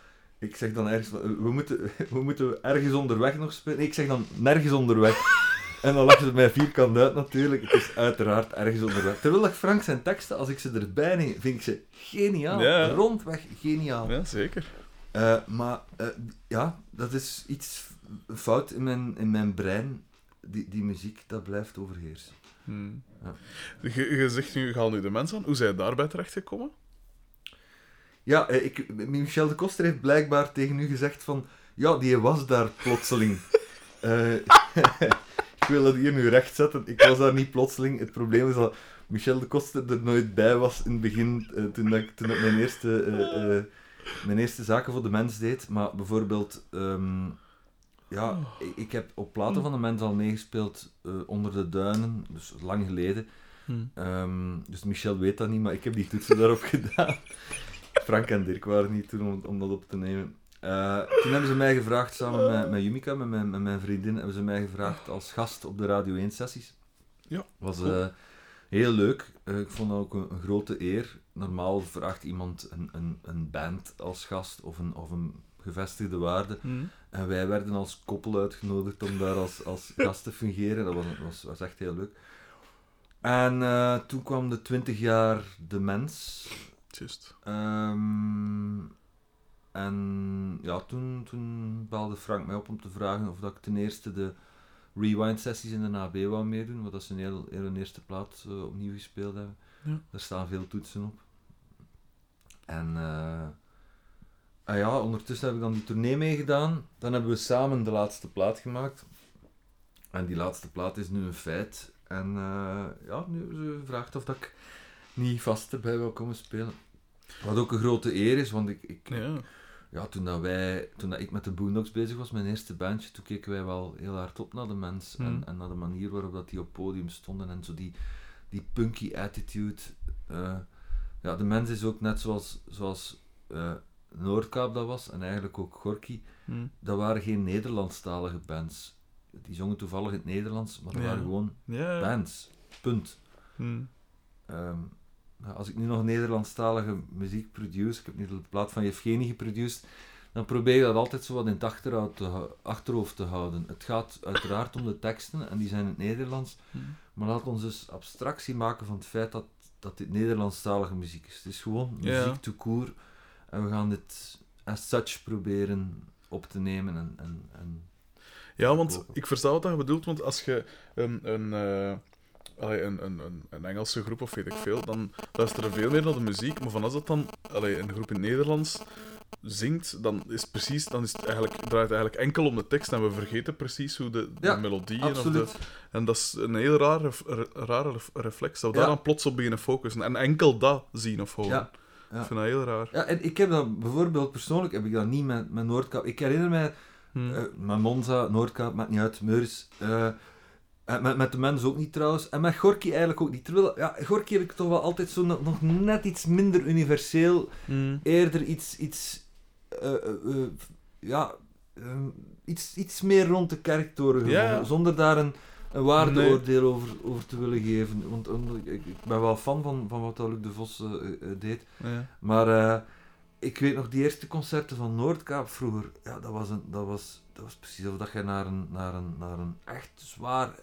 Ik zeg dan ergens. eh, We moeten, we moeten ergens onderweg nog spelen. Nee, ik zeg dan nergens onderweg. En dan lachen ze mij vierkant uit natuurlijk. Het is uiteraard ergens onderweg. Terwijl ik Frank zijn teksten, als ik ze erbij neem, vind ik ze geniaal. Ja. Rondweg geniaal. Ja, zeker. Eh, maar eh, ja, dat is iets fout in mijn, in mijn brein. Die, die muziek, dat blijft overheersen. Hmm. Ja. Je, je zegt nu, je haalt nu de mensen aan. Hoe zijn daarbij terechtgekomen? Ja, eh, ik, Michel de Koster heeft blijkbaar tegen u gezegd van... Ja, die was daar plotseling. Eh, ik wil dat hier nu recht zetten. Ik was daar niet plotseling. Het probleem is dat Michel de Koster er nooit bij was in het begin, eh, toen, dat ik, toen ik mijn, eerste, mijn eerste zaken voor de mens deed. Maar bijvoorbeeld... ehm, ja, ik, ik heb op platen van de mens al meegespeeld eh, onder de duinen, dus lang geleden. Hm. Ehm, dus Michel weet dat niet, maar ik heb die toetsen daarop gedaan. Frank en Dirk waren niet toen om, om dat op te nemen. Eh, toen hebben ze mij gevraagd, samen met, met Yumika, met mijn, met mijn vriendin, hebben ze mij gevraagd als gast op de Radio 1 sessies. Ja, Was cool. eh, heel leuk. Eh, ik vond dat ook een, een grote eer. Normaal vraagt iemand een, een, een band als gast of een, of een gevestigde waarde. Hm. En wij werden als koppel uitgenodigd om daar als, als gast te fungeren. Dat was, was, was echt heel leuk. En eh, toen kwam de 20 jaar De Mens. Juist. Ehm, en ja, toen, toen belde Frank mij op om te vragen of dat ik ten eerste de rewind-sessies in de AB wou meedoen. Want dat is een heel, heel een eerste plaat eh, opnieuw gespeeld hebben. Ja. Daar staan veel toetsen op. En eh, ah ja, ondertussen heb ik dan die tournee meegedaan. Dan hebben we samen de laatste plaat gemaakt. En die laatste plaat is nu een feit. En eh, ja, nu ze gevraagd of dat ik niet vast erbij wil komen spelen. Wat ook een grote eer is, want ik, ik, Ja. ja, toen, dat wij, toen dat ik met de Boondocks bezig was, mijn eerste bandje, toen keken wij wel heel hard op naar de mens. En, Mhm. en naar de manier waarop dat die op podium stonden en zo die, die punky attitude. eh, ja, de mens is ook net zoals, zoals eh, Noordkaap dat was, en eigenlijk ook Gorky. Hm. Dat waren geen Nederlandstalige bands. Die zongen toevallig in het Nederlands, maar dat Ja. waren gewoon Ja. bands. Punt. Hm. Ehm, als ik nu nog Nederlandstalige muziek produce, ik heb nu de plaat van Yevgeny geproduceerd, dan probeer je dat altijd zo wat in het achterhoofd te, hou- achterhoofd te houden. Het gaat uiteraard om de teksten, en die zijn in het Nederlands, Hm. maar laat ons dus abstractie maken van het feit dat, dat dit Nederlandstalige muziek is. Het is gewoon Ja. muziek to court, en we gaan dit as such proberen op te nemen en... en, en Ja, want ik versta wat je bedoelt, want als je een, een, eh, allee, een, een, een, Engelse groep of weet ik veel, dan luisteren veel meer naar de muziek. Maar van als dat dan allee, een groep in het Nederlands zingt, dan is, precies, dan is het eigenlijk, draait het eigenlijk enkel om de tekst en we vergeten precies hoe de, de Ja, melodieën of de. En dat is een heel raar ref- reflex, dat we Ja. daar dan plots op beginnen focussen. En enkel dat zien of horen. Ja, ja. Ik vind dat heel raar. Ja, en ik heb dat bijvoorbeeld persoonlijk heb ik dat niet met, met Noordkaap. Ik herinner mij Hm. Eh, met Monza, Noordkaap, maakt niet uit, Meurs. eh, en met, met de mensen ook niet trouwens. En met Gorky eigenlijk ook niet. Terwijl, ja, Gorky heb ik toch wel altijd zo nog, nog net iets minder universeel. Hm. Eerder iets, iets, eh, eh, eh, ja, ehm, iets, iets meer rond de kerktoren gevonden. Zonder daar een, een waardeoordeel over, over te willen geven. Want ik, ik ben wel fan van, van wat Luc de Vos eh, eh, deed. Ja. Maar eh, ik weet nog, die eerste concerten van Noordkaap vroeger, ja, dat was, een, dat was, dat was precies of dat je naar een, naar, een, naar een echt zwaar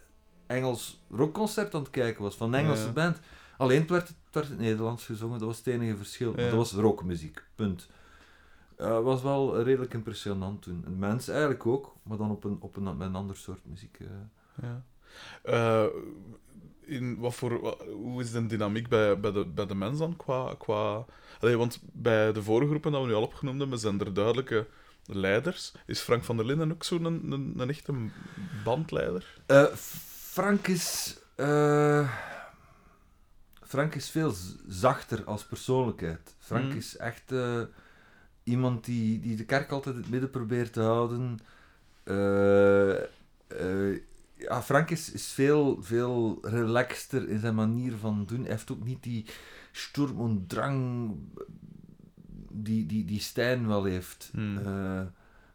Engels rockconcert aan het kijken was, van een Engelse Ja. band. Alleen het werd, het werd in het Nederlands gezongen, dat was het enige verschil. Ja. dat was rockmuziek, punt. Eh was wel redelijk impressionant toen. En mensen eigenlijk ook, maar dan op een, op een, met een ander soort muziek. eh. Ja. Eh, in wat voor, hoe is de dynamiek bij, bij, de, bij de mens dan? Qua, qua... Allee, want bij de vorige groepen dat we nu al opgenoemd hebben, zijn er duidelijke leiders. Is Frank van der Linden ook zo'n een, een, een echte bandleider? Frank is. eh, Frank is veel zachter als persoonlijkheid. Frank Mhm. is echt eh, iemand die, die de kerk altijd in het midden probeert te houden. Eh, ja, Frank is, is veel, veel relaxter in zijn manier van doen. Hij heeft ook niet die sturm en drang die, die, die Stijn wel heeft. Eh,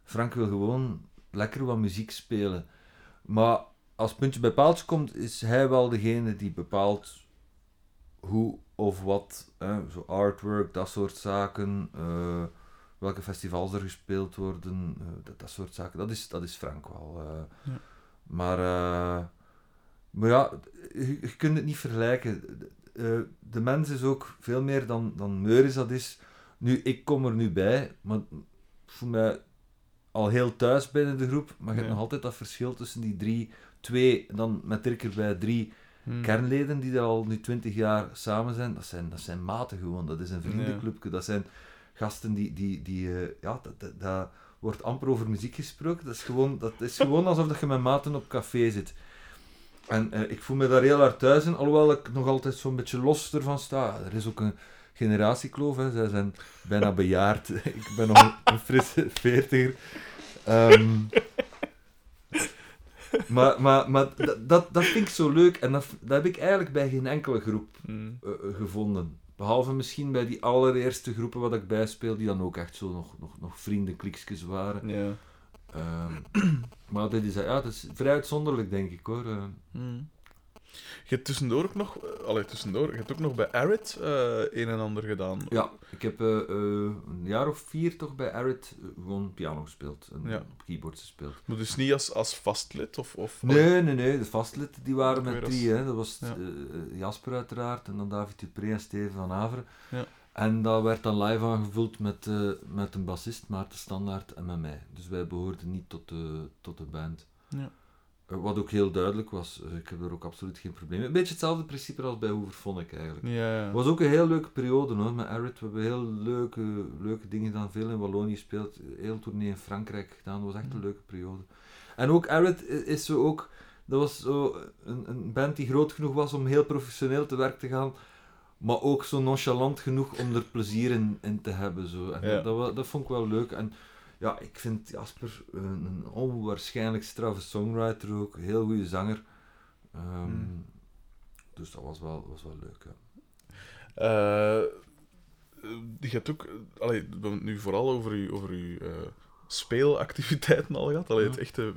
Frank wil gewoon lekker wat muziek spelen. Maar als puntje bij paaltje komt, is hij wel degene die bepaalt hoe of wat. Hè, zo artwork, dat soort zaken. eh, welke festivals er gespeeld worden. eh, dat, dat soort zaken. Dat is, dat is Frank wel. eh. Ja. Maar, maar ja, je, je kunt het niet vergelijken. Eh, de mens is ook veel meer dan, dan Meuris dat is. Nu, ik kom er nu bij, maar ik voel mij al heel thuis binnen de groep. Maar je hebt nog altijd dat verschil tussen die drie, twee, dan met erbij drie Hmm. kernleden die er al nu twintig jaar samen zijn. Dat zijn, dat zijn maten gewoon, dat is een vriendenclubje. Dat zijn gasten die, die, die eh, ja, dat, dat, dat wordt amper over muziek gesproken. Dat is gewoon, dat is gewoon alsof dat je met maten op café zit. En eh, ik voel me daar heel hard thuis in, alhoewel ik nog altijd zo'n beetje los ervan sta. Er is ook een generatiekloof, hè. zij zijn bijna bejaard. ik ben nog een, frisse veertiger. Ehm, maar maar, maar dat, dat, dat vind ik zo leuk en dat, dat heb ik eigenlijk bij geen enkele groep Mm. eh, eh, gevonden. Behalve misschien bij die allereerste groepen wat ik bijspeel, die dan ook echt zo nog, nog, nog vriendenkliksjes waren. Ja. Ehm, maar dit is, ja, het is vrij uitzonderlijk, denk ik hoor. Eh, Mm. Je hebt tussendoor ook nog... eh, Allee, tussendoor. Je hebt ook nog bij Arid eh, een en ander gedaan. ja, ik heb eh, een jaar of vier toch bij Arid gewoon piano gespeeld. En Ja. op keyboards gespeeld. Maar dus niet als, als vastlid? Of, of, Nee, nee, nee. De vastlid die waren met drie. Hè. Dat was Ja. Jasper uiteraard, en dan David Dupré en Steven van Averen. Ja. En dat werd dan live aangevuld met, met een bassist, Maarten Standaard, en met mij. Dus wij behoorden niet tot de, tot de band. Ja. Eh, wat ook heel duidelijk was, eh, ik heb er ook absoluut geen probleem mee. Een beetje hetzelfde principe als bij Hooverphonic eigenlijk. Ja, was ook een heel leuke periode hoor, met Arid. We hebben heel leuke, leuke dingen gedaan, veel in Wallonië gespeeld, heel tournee in Frankrijk gedaan. Dat was echt een leuke periode. En ook Arid i- is zo ook, dat was zo een, een band die groot genoeg was om heel professioneel te werk te gaan, maar ook zo nonchalant genoeg om er plezier in, in te hebben. Zo. En Ja. dat, dat, dat vond ik wel leuk. En ja, ik vind Jasper een, een onwaarschijnlijk straffe songwriter ook, heel goede zanger. Ehm, Hmm. Dus dat was wel, was wel leuk. Ja. Eh, je hebt ook... Allee, we hebben het nu vooral over je, over uw eh, speelactiviteiten al gehad. Allee, het echte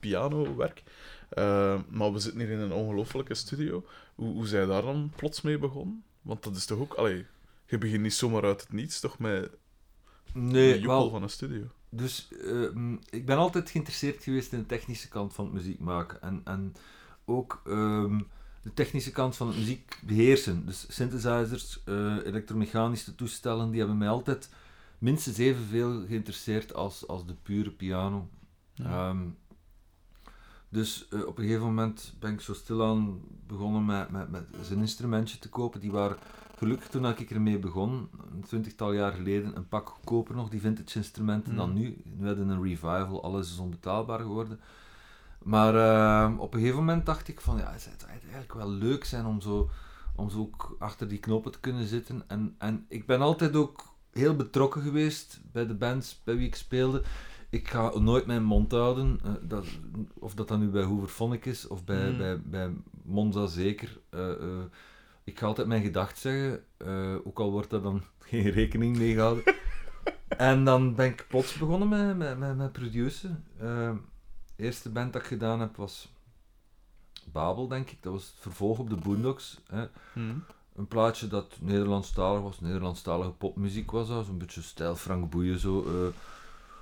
pianowerk. Eh, maar we zitten hier in een ongelofelijke studio. Hoe, hoe zijn daar dan plots mee begonnen? Want dat is toch ook... Allee, je begint niet zomaar uit het niets, toch met een Nee, joekel wel, van een studio. Dus eh, mm, ik ben altijd geïnteresseerd geweest in de technische kant van het muziek maken. En, en ook ehm, de technische kant van het muziek beheersen. Dus synthesizers, eh, elektromechanische toestellen, die hebben mij altijd minstens evenveel geïnteresseerd als, als de pure piano. Ja. Ehm, dus eh, op een gegeven moment ben ik zo stilaan begonnen met, met, met zijn instrumentje te kopen. Die waren gelukkig toen ik ermee begon, een twintigtal jaar geleden, een pak goedkoper nog, die vintage instrumenten, dan Mm. nu. Nu hadden een revival, alles is onbetaalbaar geworden. Maar eh, op een gegeven moment dacht ik van, ja, het zou eigenlijk wel leuk zijn om zo, om zo ook achter die knoppen te kunnen zitten. En, en ik ben altijd ook heel betrokken geweest bij de bands bij wie ik speelde. Ik ga nooit mijn mond houden, eh, dat, of dat dan nu bij Hooverphonic is of bij, Mm. bij, bij Monza zeker. Eh, eh, ik ga altijd mijn gedacht zeggen, eh, ook al wordt daar dan geen rekening mee gehouden. en dan ben ik plots begonnen met, met, met, met produceren. Eh, de eerste band dat ik gedaan heb was Babel, denk ik. Dat was het vervolg op de Boondocks. Hè. Hm. Een plaatje dat Nederlandstalig was, Nederlandstalige popmuziek was dat, zo'n beetje stijl Frank Boeien zo. eh.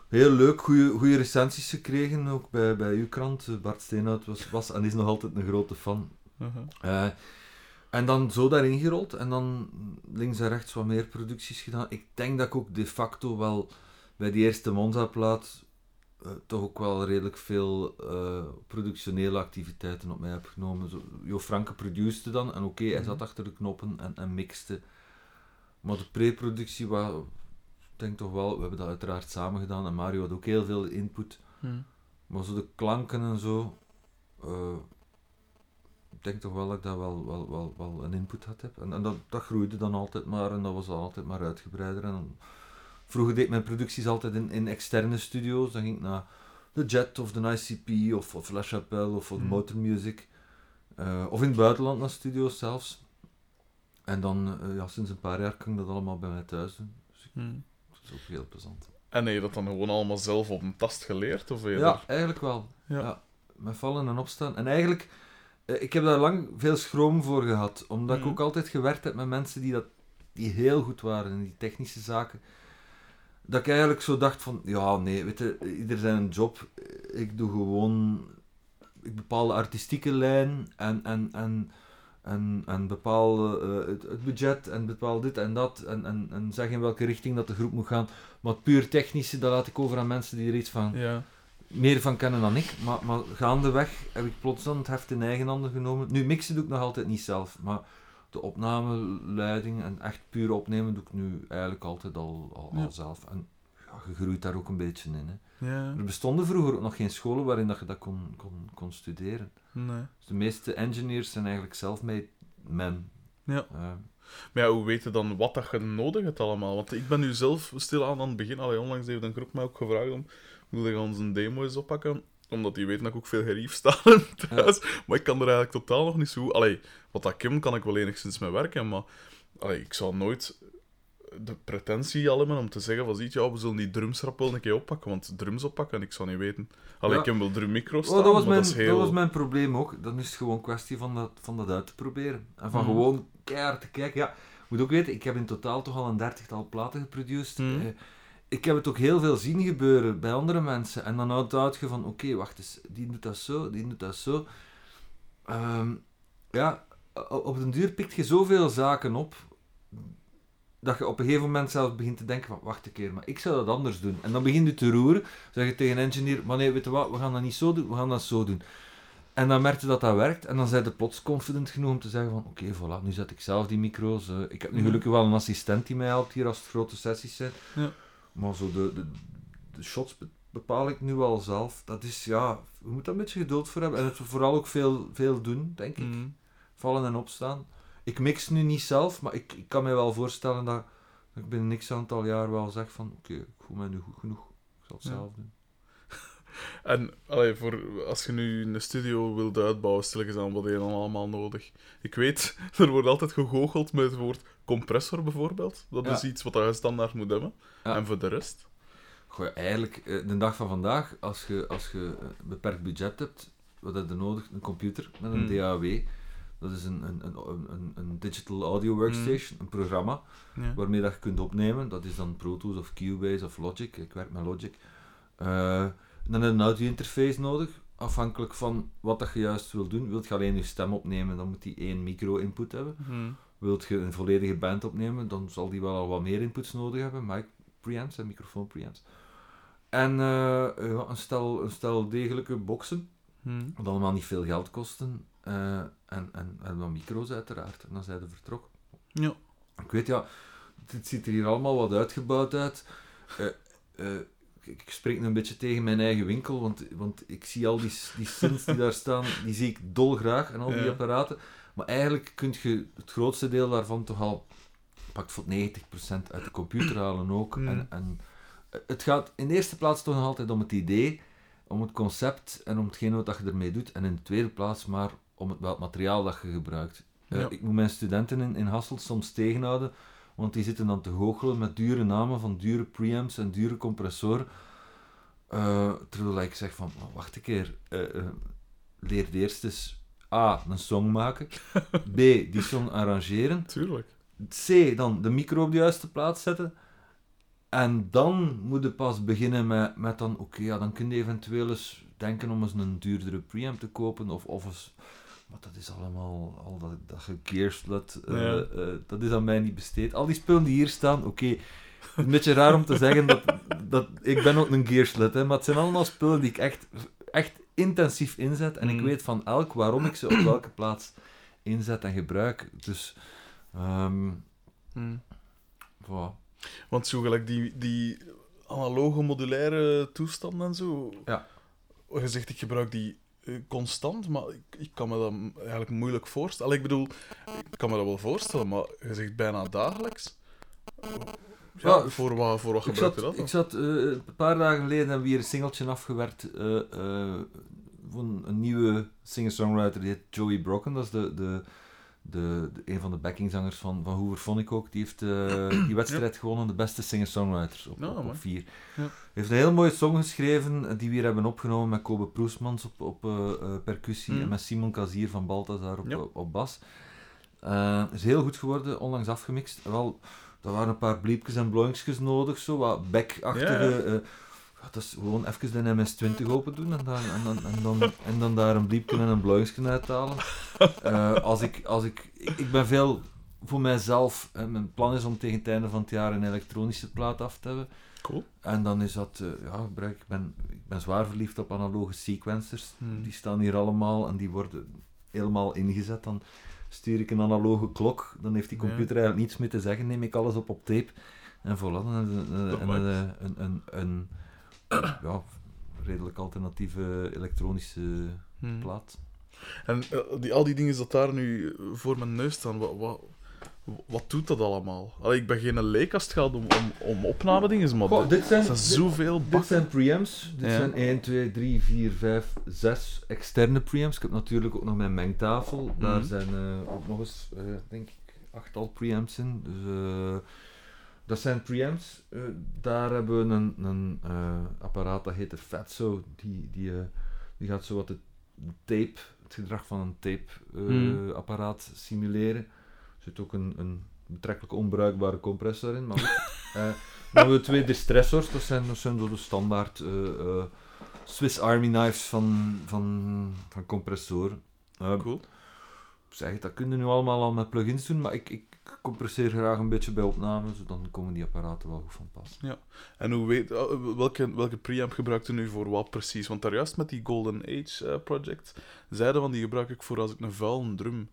heel leuk, goede recensies gekregen, ook bij, bij uw krant. Bart Steenhout was, was en is nog altijd een grote fan. Eh, en dan zo daarin gerold en dan links en rechts wat meer producties gedaan. Ik denk dat ik ook de facto wel bij die eerste Monza-plaat eh, toch ook wel redelijk veel eh, productionele activiteiten op mij heb genomen. Zo, jo Franke produceerde dan en oké, hij zat Mhm. achter de knoppen en, en mixte. Maar de pre-productie was, ik denk toch wel, we hebben dat uiteraard samen gedaan en Mario had ook heel veel input. Hm. Maar zo de klanken en zo, eh, denk toch wel dat ik daar wel, wel, wel, wel een input had heb. En, en dat, dat groeide dan altijd maar en dat was altijd maar uitgebreider. En dan, vroeger deed ik mijn producties altijd in, in externe studio's. Dan ging ik naar de Jet of de ICP of, of La Chapelle of, of Hmm. Motor Music. Eh, of in het buitenland naar studio's zelfs. En dan, eh, ja, sinds een paar jaar kan ik dat allemaal bij mij thuis doen. Dus Hm. dat is ook heel plezant. En heb je dat dan gewoon allemaal zelf op een tast geleerd? Of Ja, eigenlijk wel. Ja. Ja. Met vallen en opstaan. En eigenlijk, ik heb daar lang veel schroom voor gehad. Omdat Mhm. ik ook altijd gewerkt heb met mensen die, dat, die heel goed waren in die technische zaken. Dat ik eigenlijk zo dacht van, ja nee, weet je, ieder zijn job. Ik doe gewoon, ik bepaal de artistieke lijn en, en, en, en, en bepaal eh, het, het budget en bepaal dit en dat. En, en, en zeg in welke richting dat de groep moet gaan. Maar het puur technische, dat laat ik over aan mensen die er iets van Ja. Meer van kennen dan ik. Maar, maar gaandeweg heb ik plots dan het heft in eigen handen genomen. Nu, mixen doe ik nog altijd niet zelf. Maar de opnameluiding en echt puur opnemen doe ik nu eigenlijk altijd al, al, zelf. En ja, je groeit daar ook een beetje in. Hè. Ja, Er bestonden vroeger ook nog geen scholen waarin dat je dat kon, kon, kon studeren. nee. Dus de meeste engineers zijn eigenlijk self-made men. Ja. Eh, Maar ja, hoe weet je dan wat dat je nodig hebt allemaal? Want ik ben nu zelf stilaan aan het begin. Allee, onlangs heeft een groep mij ook gevraagd om... Wil je ons een demo eens oppakken? Omdat die weten dat ik ook veel gerief sta in thuis. Maar ik kan er eigenlijk totaal nog niet zo... Allee, wat dat Kim kan ik wel enigszins mee werken, maar... Allee, ik zou nooit de pretentie al hebben om te zeggen van... Ziet, ja, we zullen die drums rap wel een keer oppakken. Want drums oppakken, ik zou niet weten. Allee, Ja. ik heb wel drummicro's staan, Oh, dat, was mijn, dat is heel... dat was mijn probleem ook. Dan is het gewoon kwestie van dat, van dat uit te proberen. En van Mhm. gewoon keihard te kijken. Ja, moet ook weten, ik heb in totaal toch al een dertigtal platen geproduceerd. Mhm. Eh, ik heb het ook heel veel zien gebeuren bij andere mensen. En dan houdt je van, oké, wacht eens, die doet dat zo, die doet dat zo. Ehm, ja, op den duur pikt je zoveel zaken op, dat je op een gegeven moment zelf begint te denken van, wacht een keer, maar ik zou dat anders doen. En dan begint je te roeren, zeg je tegen een engineer, maar nee, weet je wat, we gaan dat niet zo doen, we gaan dat zo doen. En dan merk je dat dat werkt, en dan zijn je plots confident genoeg om te zeggen van, oké, voilà, nu zet ik zelf die micro's. eh, ik heb nu gelukkig wel een assistent die mij helpt hier als het grote sessies zijn. Ja. Maar zo de, de, de shots be- bepaal ik nu al zelf. Dat is, ja, je moet daar een beetje geduld voor hebben. En het vooral ook veel, veel doen, denk ik. Mhm. Vallen en opstaan. Ik mix nu niet zelf, maar ik, ik kan me wel voorstellen dat, dat ik binnen niks aantal jaar wel zeg van, oké, ik voel me nu goed genoeg. Ik zal het Ja. zelf doen. En allee, voor, als je nu een studio wilt uitbouwen, stel ik eens aan wat je dan allemaal nodig. Ik weet, er wordt altijd gegoocheld met het woord compressor bijvoorbeeld. Dat Ja. is iets wat je standaard moet hebben. Ja. En voor de rest? Goh, eigenlijk, eh, de dag van vandaag, als je, als je een beperkt budget hebt, wat heb je nodig? Een computer met een Hmm. DAW. Dat is een, een, een, een, een digital audio workstation, een programma. Ja. waarmee dat je kunt opnemen. Dat is dan Pro Tools of Cubase of Logic. Ik werk met Logic. Eh, dan heb je een audio-interface nodig. Afhankelijk van wat dat je juist wil doen. Wilt je alleen je stem opnemen, dan moet die één micro-input hebben. Hm. Wilt je een volledige band opnemen, dan zal die wel al wat meer inputs nodig hebben. Mic preamps en microfoon preamps. En een, stel, een stel degelijke boxen, Hm. wat allemaal niet veel geld kosten. Eh, en, en, en wat micro's uiteraard. En dan zijn ze vertrokken. Ja. Ik weet ja, het ziet er hier allemaal wat uitgebouwd uit. Eh, eh, ik ik spreek nu een beetje tegen mijn eigen winkel, want, want ik zie al die, die synths die daar staan, die zie ik dolgraag en al die Ja. apparaten. Maar eigenlijk kun je het grootste deel daarvan toch al, pakt voor 90% uit de computer halen ook. Hmm. En, en het gaat in de eerste plaats toch nog altijd om het idee, om het concept en om hetgeen wat je ermee doet. En in de tweede plaats maar om het, wel het materiaal dat je gebruikt. Eh. Ik moet mijn studenten in, in Hasselt soms tegenhouden, want die zitten dan te goochelen met dure namen van dure preamps en dure compressoren. Eh, terwijl ik zeg van, "Maar wacht een keer, eh, leer eerst eens A, een song maken, B, die song arrangeren, Tuurlijk. C, dan de micro op de juiste plaats zetten. En dan moet je pas beginnen met, met dan, oké, ja, dan kun je eventueel eens denken om eens een duurdere preamp te kopen. Of, of eens, maar dat is allemaal, al dat, dat gekeerslet, eh eh, dat is aan mij niet besteed. Al die spullen die hier staan, oké, een beetje raar om te zeggen dat, dat ik ben ook een gearslet, hè, maar het zijn allemaal spullen die ik echt, echt intensief inzet. En ik Mm. weet van elk waarom ik ze op welke plaats inzet en gebruik. Dus, voilà. Want zo gelijk die, die analoge modulaire toestanden en zo. Ja. Je zegt, ik gebruik die eh, constant, maar ik, ik kan me dat eigenlijk moeilijk voorstellen. Allee, ik bedoel, ik kan me dat wel voorstellen, maar je zegt bijna dagelijks. Ja, voor wat, voor wat Ik zat, dat? ik zat eh, een paar dagen geleden hebben we hier een singeltje afgewerkt eh, eh, van een nieuwe singer-songwriter, die heet Joey Brocken. Dat is de, de, de, de- een van de backingzangers van, van Hooverphonic ook. Die heeft die wedstrijd gewonnen, de beste singer-songwriters op, Ja, op, op mooi. vier. Ja. Heeft een heel mooie song geschreven, die we hier hebben opgenomen met Kobe Proesmans op, op percussie Mm. en met Simon Kazier van Balthazar op, Ja. op, op bas. Is heel goed geworden, onlangs afgemixt. Wel, er waren een paar bliepjes en bloinkjes nodig, zo wat. Ja, ja. eh, ja, dat is gewoon even de MS-20 open doen en dan, en dan, en dan, en dan daar een bliepje en een bloinkje uithalen. Eh, als ik, als ik, ik, ik ben veel voor mijzelf, hè, mijn plan is om tegen het einde van het jaar een elektronische plaat af te hebben. Cool. En dan is dat, eh, ja, gebruik, ik, ben, ik ben zwaar verliefd op analoge sequencers. Hmm. Die staan hier allemaal en die worden helemaal ingezet. Dan stuur ik een analoge klok, dan heeft die Ja. computer eigenlijk niets meer te zeggen, neem ik alles op op tape en voilà, dan een, een, een, een, ja, redelijk alternatieve elektronische Hmm. plaat. En eh, die, al die dingen dat daar nu voor mijn neus staan, wat, wat, wat doet dat allemaal? Allee, ik ben geen leek als het gaat om, om, om opnamedingen, maar Goh, dit dit zijn, zijn dit, zoveel dit bakken. zijn preamps. Dit Ja. zijn 1, 2, 3, 4, 5, 6 externe preamps. Ik heb natuurlijk ook nog mijn mengtafel. Daar Mhm. zijn eh, ook nog eens, eh, denk ik, achttal preamps in. Dus, eh, dat zijn preamps. Daar hebben we een, een apparaat dat heet de Fatso. Die, die, die gaat zo wat de tape, het gedrag van een Mhm. tape-apparaat simuleren. Er zit ook een, een betrekkelijk onbruikbare compressor in. Maar goed. Eh, dan hebben we twee distressors, dat zijn, dat zijn zo de standaard eh, eh, Swiss Army knives van, van, van compressoren. Cool. zeg dat kunnen nu allemaal al met plugins doen, maar ik, ik compresseer graag een beetje bij opname, dus dan komen die apparaten wel goed van pas. En hoe weet, welke, welke preamp gebruikt u nu voor wat precies? Want daar juist met die Golden Age project zeiden van die gebruik ik voor als ik een vuil drum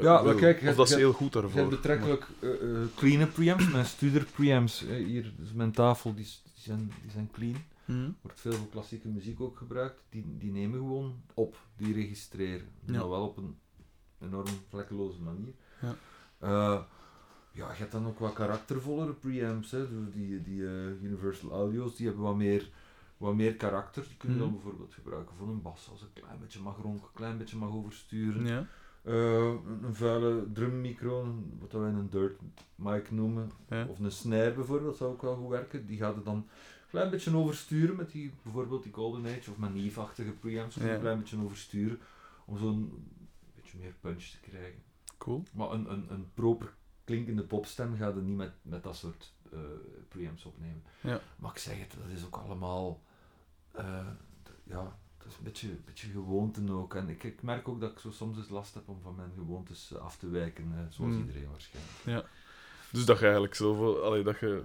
Ja, maar kijk, je of dat is heel goed Je daarvoor. hebt betrekkelijk eh, eh, clean preamps, mijn studer preamps. eh, hier, dus mijn tafel, die, zijn, die zijn clean. Mhm. wordt veel voor klassieke muziek ook gebruikt. Die, die nemen gewoon op, die registreren. Ja. Maar wel op een enorm vlekkeloze manier. Ja. Eh, ja, je hebt dan ook wat karaktervollere preamps. Hè. Die, die eh, Universal Audio's, die hebben wat meer, wat meer karakter. Die kunnen je dan Mhm. bijvoorbeeld gebruiken voor een bas, als een klein beetje mag ronken, een klein beetje mag oversturen. Ja. Eh, een, vuile drummicro, wat wij een dirt mic noemen. Ja. Of een snare bijvoorbeeld, zou ook wel goed werken. Die gaat er dan een klein beetje oversturen met die, bijvoorbeeld die Golden Age of met Neve-achtige preamps. Ja. Een klein beetje oversturen om zo'n beetje meer punch te krijgen. Cool. Maar een, een, een proper klinkende popstem gaat er niet met, met dat soort eh, preamps opnemen. Ja. Maar ik zeg het, dat is ook allemaal... eh, ja, is een beetje, beetje gewoonten ook. En ik, ik merk ook dat ik zo soms eens last heb om van mijn gewoontes eh, af te wijken, eh, zoals Mm. iedereen waarschijnlijk. Dus dat je eigenlijk zoveel... Allee, dat je,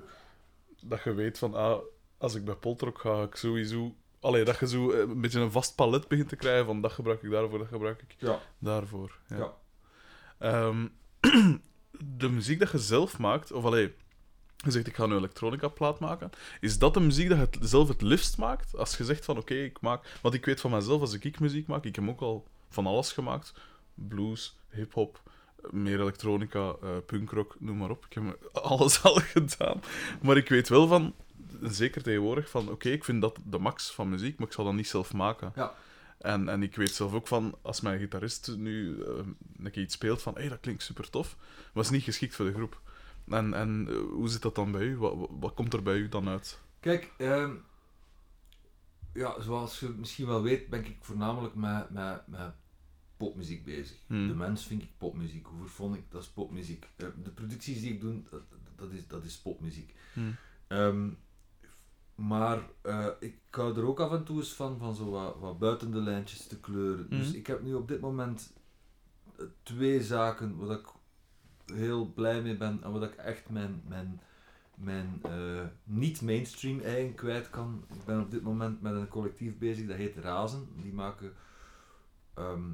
dat je weet van... Ah, als ik bij Poltrock ga, ga ik sowieso... Allee, dat je zo eh, een beetje een vast palet begint te krijgen van dat gebruik ik daarvoor, dat gebruik ik Ja. daarvoor. Ja. Ja. Ehm, de muziek dat je zelf maakt, of allee, je zegt ik ga een elektronica plaat maken, is dat de muziek dat je het- zelf het liefst maakt? Als je zegt van oké, ik maak... Want ik weet van mezelf, als ik muziek maak, ik heb ook al van alles gemaakt. Blues, hip-hop, meer elektronica, eh punkrock, noem maar op. Ik heb alles al gedaan. Maar ik weet wel van, zeker tegenwoordig, van oké, ik vind dat de max van muziek, maar ik zal dat niet zelf maken. Ja. En, en ik weet zelf ook van, als mijn gitarist nu eh, een keer iets speelt van, hé, hey, dat klinkt super tof, is niet geschikt voor de groep. En, en eh, hoe zit dat dan bij u? Wat, wat, wat komt er bij u dan uit? Kijk, ehm, ja, zoals je misschien wel weet, ben ik voornamelijk met, met, met popmuziek bezig. Hmm. De mens vind ik popmuziek. Hoe vond ik dat is popmuziek. Eh, de producties die ik doe, dat, dat, is, dat is popmuziek. Hmm. Ehm, maar eh, ik hou er ook af en toe eens van, van zo wat, wat buiten de lijntjes te kleuren. Dus Mhm. ik heb nu op dit moment twee zaken waar ik heel blij mee ben en waar ik echt mijn, mijn, mijn eh, niet-mainstream eigen kwijt kan. Ik ben op dit moment met een collectief bezig, dat heet Razen. Die maken ehm,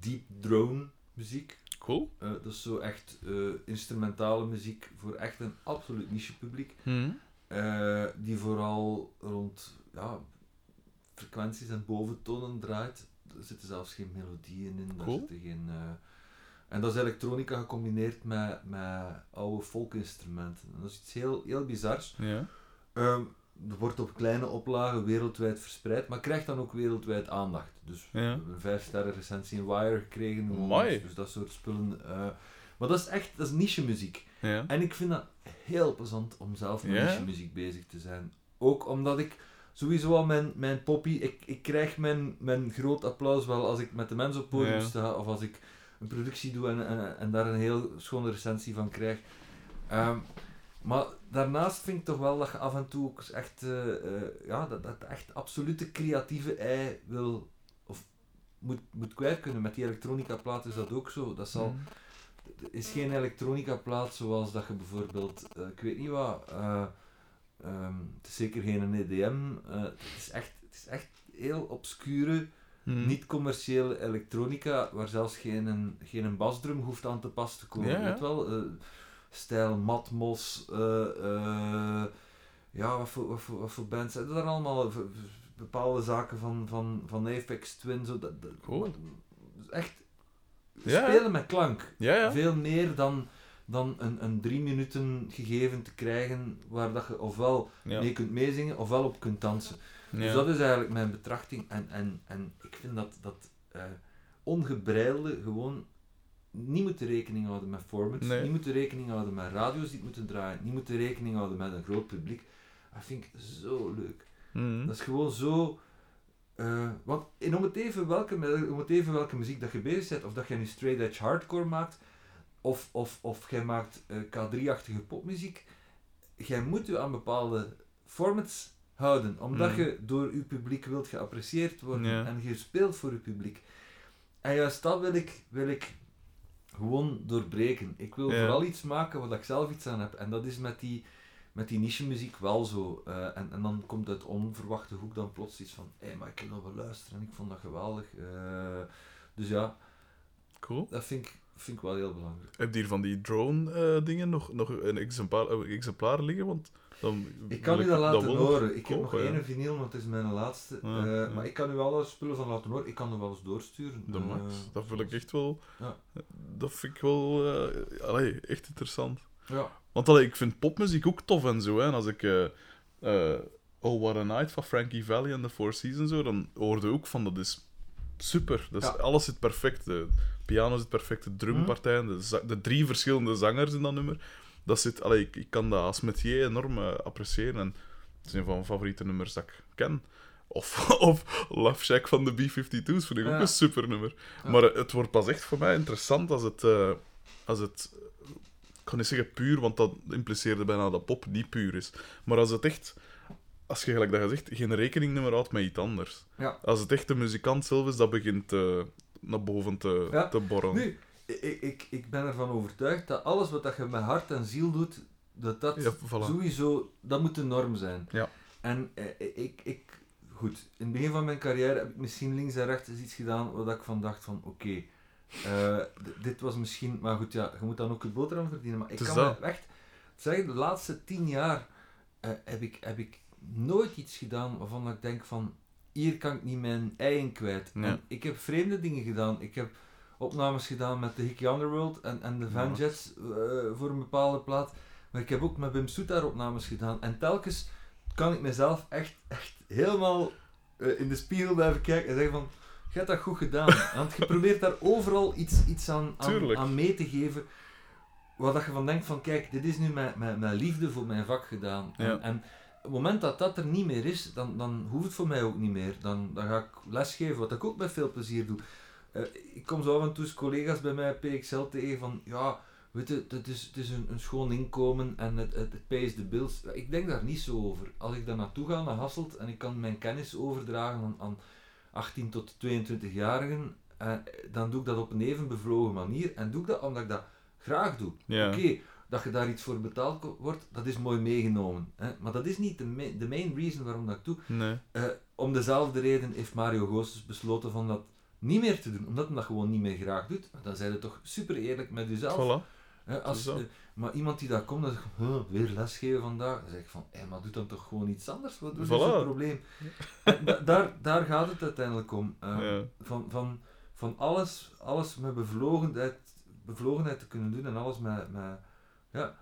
deep drone muziek. Cool. Eh, dat is zo echt eh, instrumentale muziek voor echt een absoluut niche publiek. Eh, die vooral rond ja, frequenties en boventonen draait. Er zitten zelfs geen melodieën in, daar Cool. zitten geen... en dat is elektronica gecombineerd met, met oude folkinstrumenten. En dat is iets heel, heel bizars. Ja. Ehm, er wordt op kleine oplagen wereldwijd verspreid, maar krijgt dan ook wereldwijd aandacht. Dus we hebben een vijf sterren recensie in Wire gekregen. Dus dat soort spullen. eh, maar dat is echt dat is niche muziek. Ja. En ik vind dat heel plezant om zelf met Ja? niche muziek bezig te zijn. Ook omdat ik sowieso al mijn, mijn poppy, ik, ik krijg mijn, mijn groot applaus wel als ik met de mensen op podium sta of als ik een productie doe en, en, en daar een heel schone recensie van krijg. Ehm, maar daarnaast vind ik toch wel dat je af en toe ook echt, eh, eh, ja, dat, dat echt absolute creatieve ei wil of moet, moet kwijt kunnen. Met die elektronica plaat is dat ook zo. Dat zal, er is geen elektronica plaat zoals dat je bijvoorbeeld, eh, ik weet niet wat, eh, ehm, het is zeker geen EDM, het, is echt, het is echt heel obscure Mhm. niet-commerciële elektronica, waar zelfs geen, een, geen een basdrum hoeft aan te pas te komen. Ja, ja. Weet wel? eh, stijl Matmos, eh, ja, wat voor, wat, voor, wat voor bands zijn er allemaal? Bepaalde zaken van, van, van Apex Twin, zo, dat, dat, Cool. echt Ja, spelen met klank. Veel meer dan, dan een, een drie minuten gegeven te krijgen waar dat je ofwel Ja. mee kunt meezingen ofwel op kunt dansen. Ja. Dus dat is eigenlijk mijn betrachting. En, en, en ik vind dat, dat eh, ongebreide gewoon niet moeten rekening houden met formats, Nee. niet moeten rekening houden met radio's die het moeten draaien, niet moeten rekening houden met een groot publiek. Dat vind ik zo leuk. Mhm. Dat is gewoon zo... eh, want in om het, even welke, om het even welke muziek dat je bezig bent, of dat je nu straight edge hardcore maakt, of, of, of jij maakt eh, K3-achtige popmuziek, jij moet je aan bepaalde formats houden, omdat Mm. je door je publiek wilt geapprecieerd worden Ja. en je speelt voor je publiek. En juist dat wil ik, wil ik gewoon doorbreken. Ik wil Ja. vooral iets maken waar ik zelf iets aan heb. En dat is met die, met die niche muziek wel zo. Eh, en, en dan komt uit onverwachte hoek dan plots iets van, hé, maar ik wil nog wel luisteren en ik vond dat geweldig. Eh, dus ja, Cool. dat vind ik, vind ik wel heel belangrijk. Heb je hier van die drone-dingen nog, nog een exemplaar, een exemplaar liggen? Want dan Ik kan u dat laten horen. Ik heb nog ja. één vinyl, want het is mijn laatste. Ja, Eh, ja. Maar ik kan u wel wat spullen van laten horen. Ik kan er wel eens doorsturen. De Eh, max. Dat wil ik echt wel... Ja. Dat vind ik wel... eh, allee, echt interessant. ja. Want allee, ik vind popmuziek ook tof en zo. Hè. En als ik... eh eh, oh, What a Night van Frankie Valli en The Four Seasons zo, dan hoorde ook van dat is super. Dat is, Ja. Alles zit perfect. Piano zit perfect, de drumpartijen, de, de drie verschillende zangers in dat nummer. Dat zit, allee, ik, ik kan dat als metier enorm eh, appreciëren. En het is een van mijn favoriete nummers dat ik ken. Of, of Love Shack van de B-52's vind ik ook Ja. een super nummer. Ja. Maar eh, het wordt pas echt voor mij interessant als het... eh, als het ik kan niet zeggen puur, want dat impliceerde bijna dat pop niet puur is. Maar als het echt, als je gelijk dat je zegt, geen rekeningnummer houdt met iets anders. Ja. Als het echt de muzikant zelf is, dat begint eh, naar boven te, Ja. te borrelen. Nu, ik, ik, ik ben ervan overtuigd dat alles wat dat je met hart en ziel doet, dat dat Ja, voilà. sowieso, dat moet de norm zijn. Ja. En eh, ik, ik, goed, in het begin van mijn carrière heb ik misschien links en rechts iets gedaan waar ik van dacht van, oké, eh, dit was misschien, maar goed, ja, je moet dan ook je boterham verdienen. Maar ik Het kan dat. me echt zeggen, de laatste tien jaar eh, heb, ik, heb ik nooit iets gedaan waarvan ik denk van, hier kan ik niet mijn ei in kwijt. Ja. Ik heb vreemde dingen gedaan. Ik heb opnames gedaan met de Hickey Underworld en, en de Van Ja. Jets eh, voor een bepaalde plaat. Maar ik heb ook met Wim Soetar opnames gedaan. En telkens kan ik mezelf echt, echt helemaal eh, in de spiegel blijven kijken en zeggen van... Je hebt dat goed gedaan. Want je probeert daar overal iets, iets aan, aan, mee te geven. Waar dat je van denkt van, kijk, dit is nu mijn, mijn, mijn liefde voor mijn vak gedaan. En, Ja. en op het moment dat dat er niet meer is, dan, dan hoeft het voor mij ook niet meer. Dan, dan ga ik lesgeven, wat ik ook met veel plezier doe. Eh, ik kom zo af en toe eens collega's bij mij PXL tegen van, ja, weet je, het is, het is een, een schoon inkomen en het, het, het pays the bills. Ik denk daar niet zo over. Als ik daar naartoe ga, naar Hasselt, en ik kan mijn kennis overdragen aan, aan 18 tot 22-jarigen, eh, dan doe ik dat op een even bevlogen manier. En doe ik dat omdat ik dat graag doe. Ja. Oké, dat je daar iets voor betaald wordt, dat is mooi meegenomen. Hè? Maar dat is niet de, ma- de main reason waarom dat ik doe. Nee. Eh, om dezelfde reden heeft Mario Goossens besloten van dat niet meer te doen, omdat hij dat gewoon niet meer graag doet. Maar dan zijn je toch super eerlijk met jezelf. Voilà. Hè, als, eh, maar iemand die daar komt, dan zegt, huh, weer lesgeven vandaag. Dan zeg ik van, maar doe dan toch gewoon iets anders. Wat is Voilà. het probleem? En da- daar, daar gaat het uiteindelijk om. Eh, Ja. Van, van, van alles, alles met bevlogenheid, bevlogenheid te kunnen doen en alles met... met ja.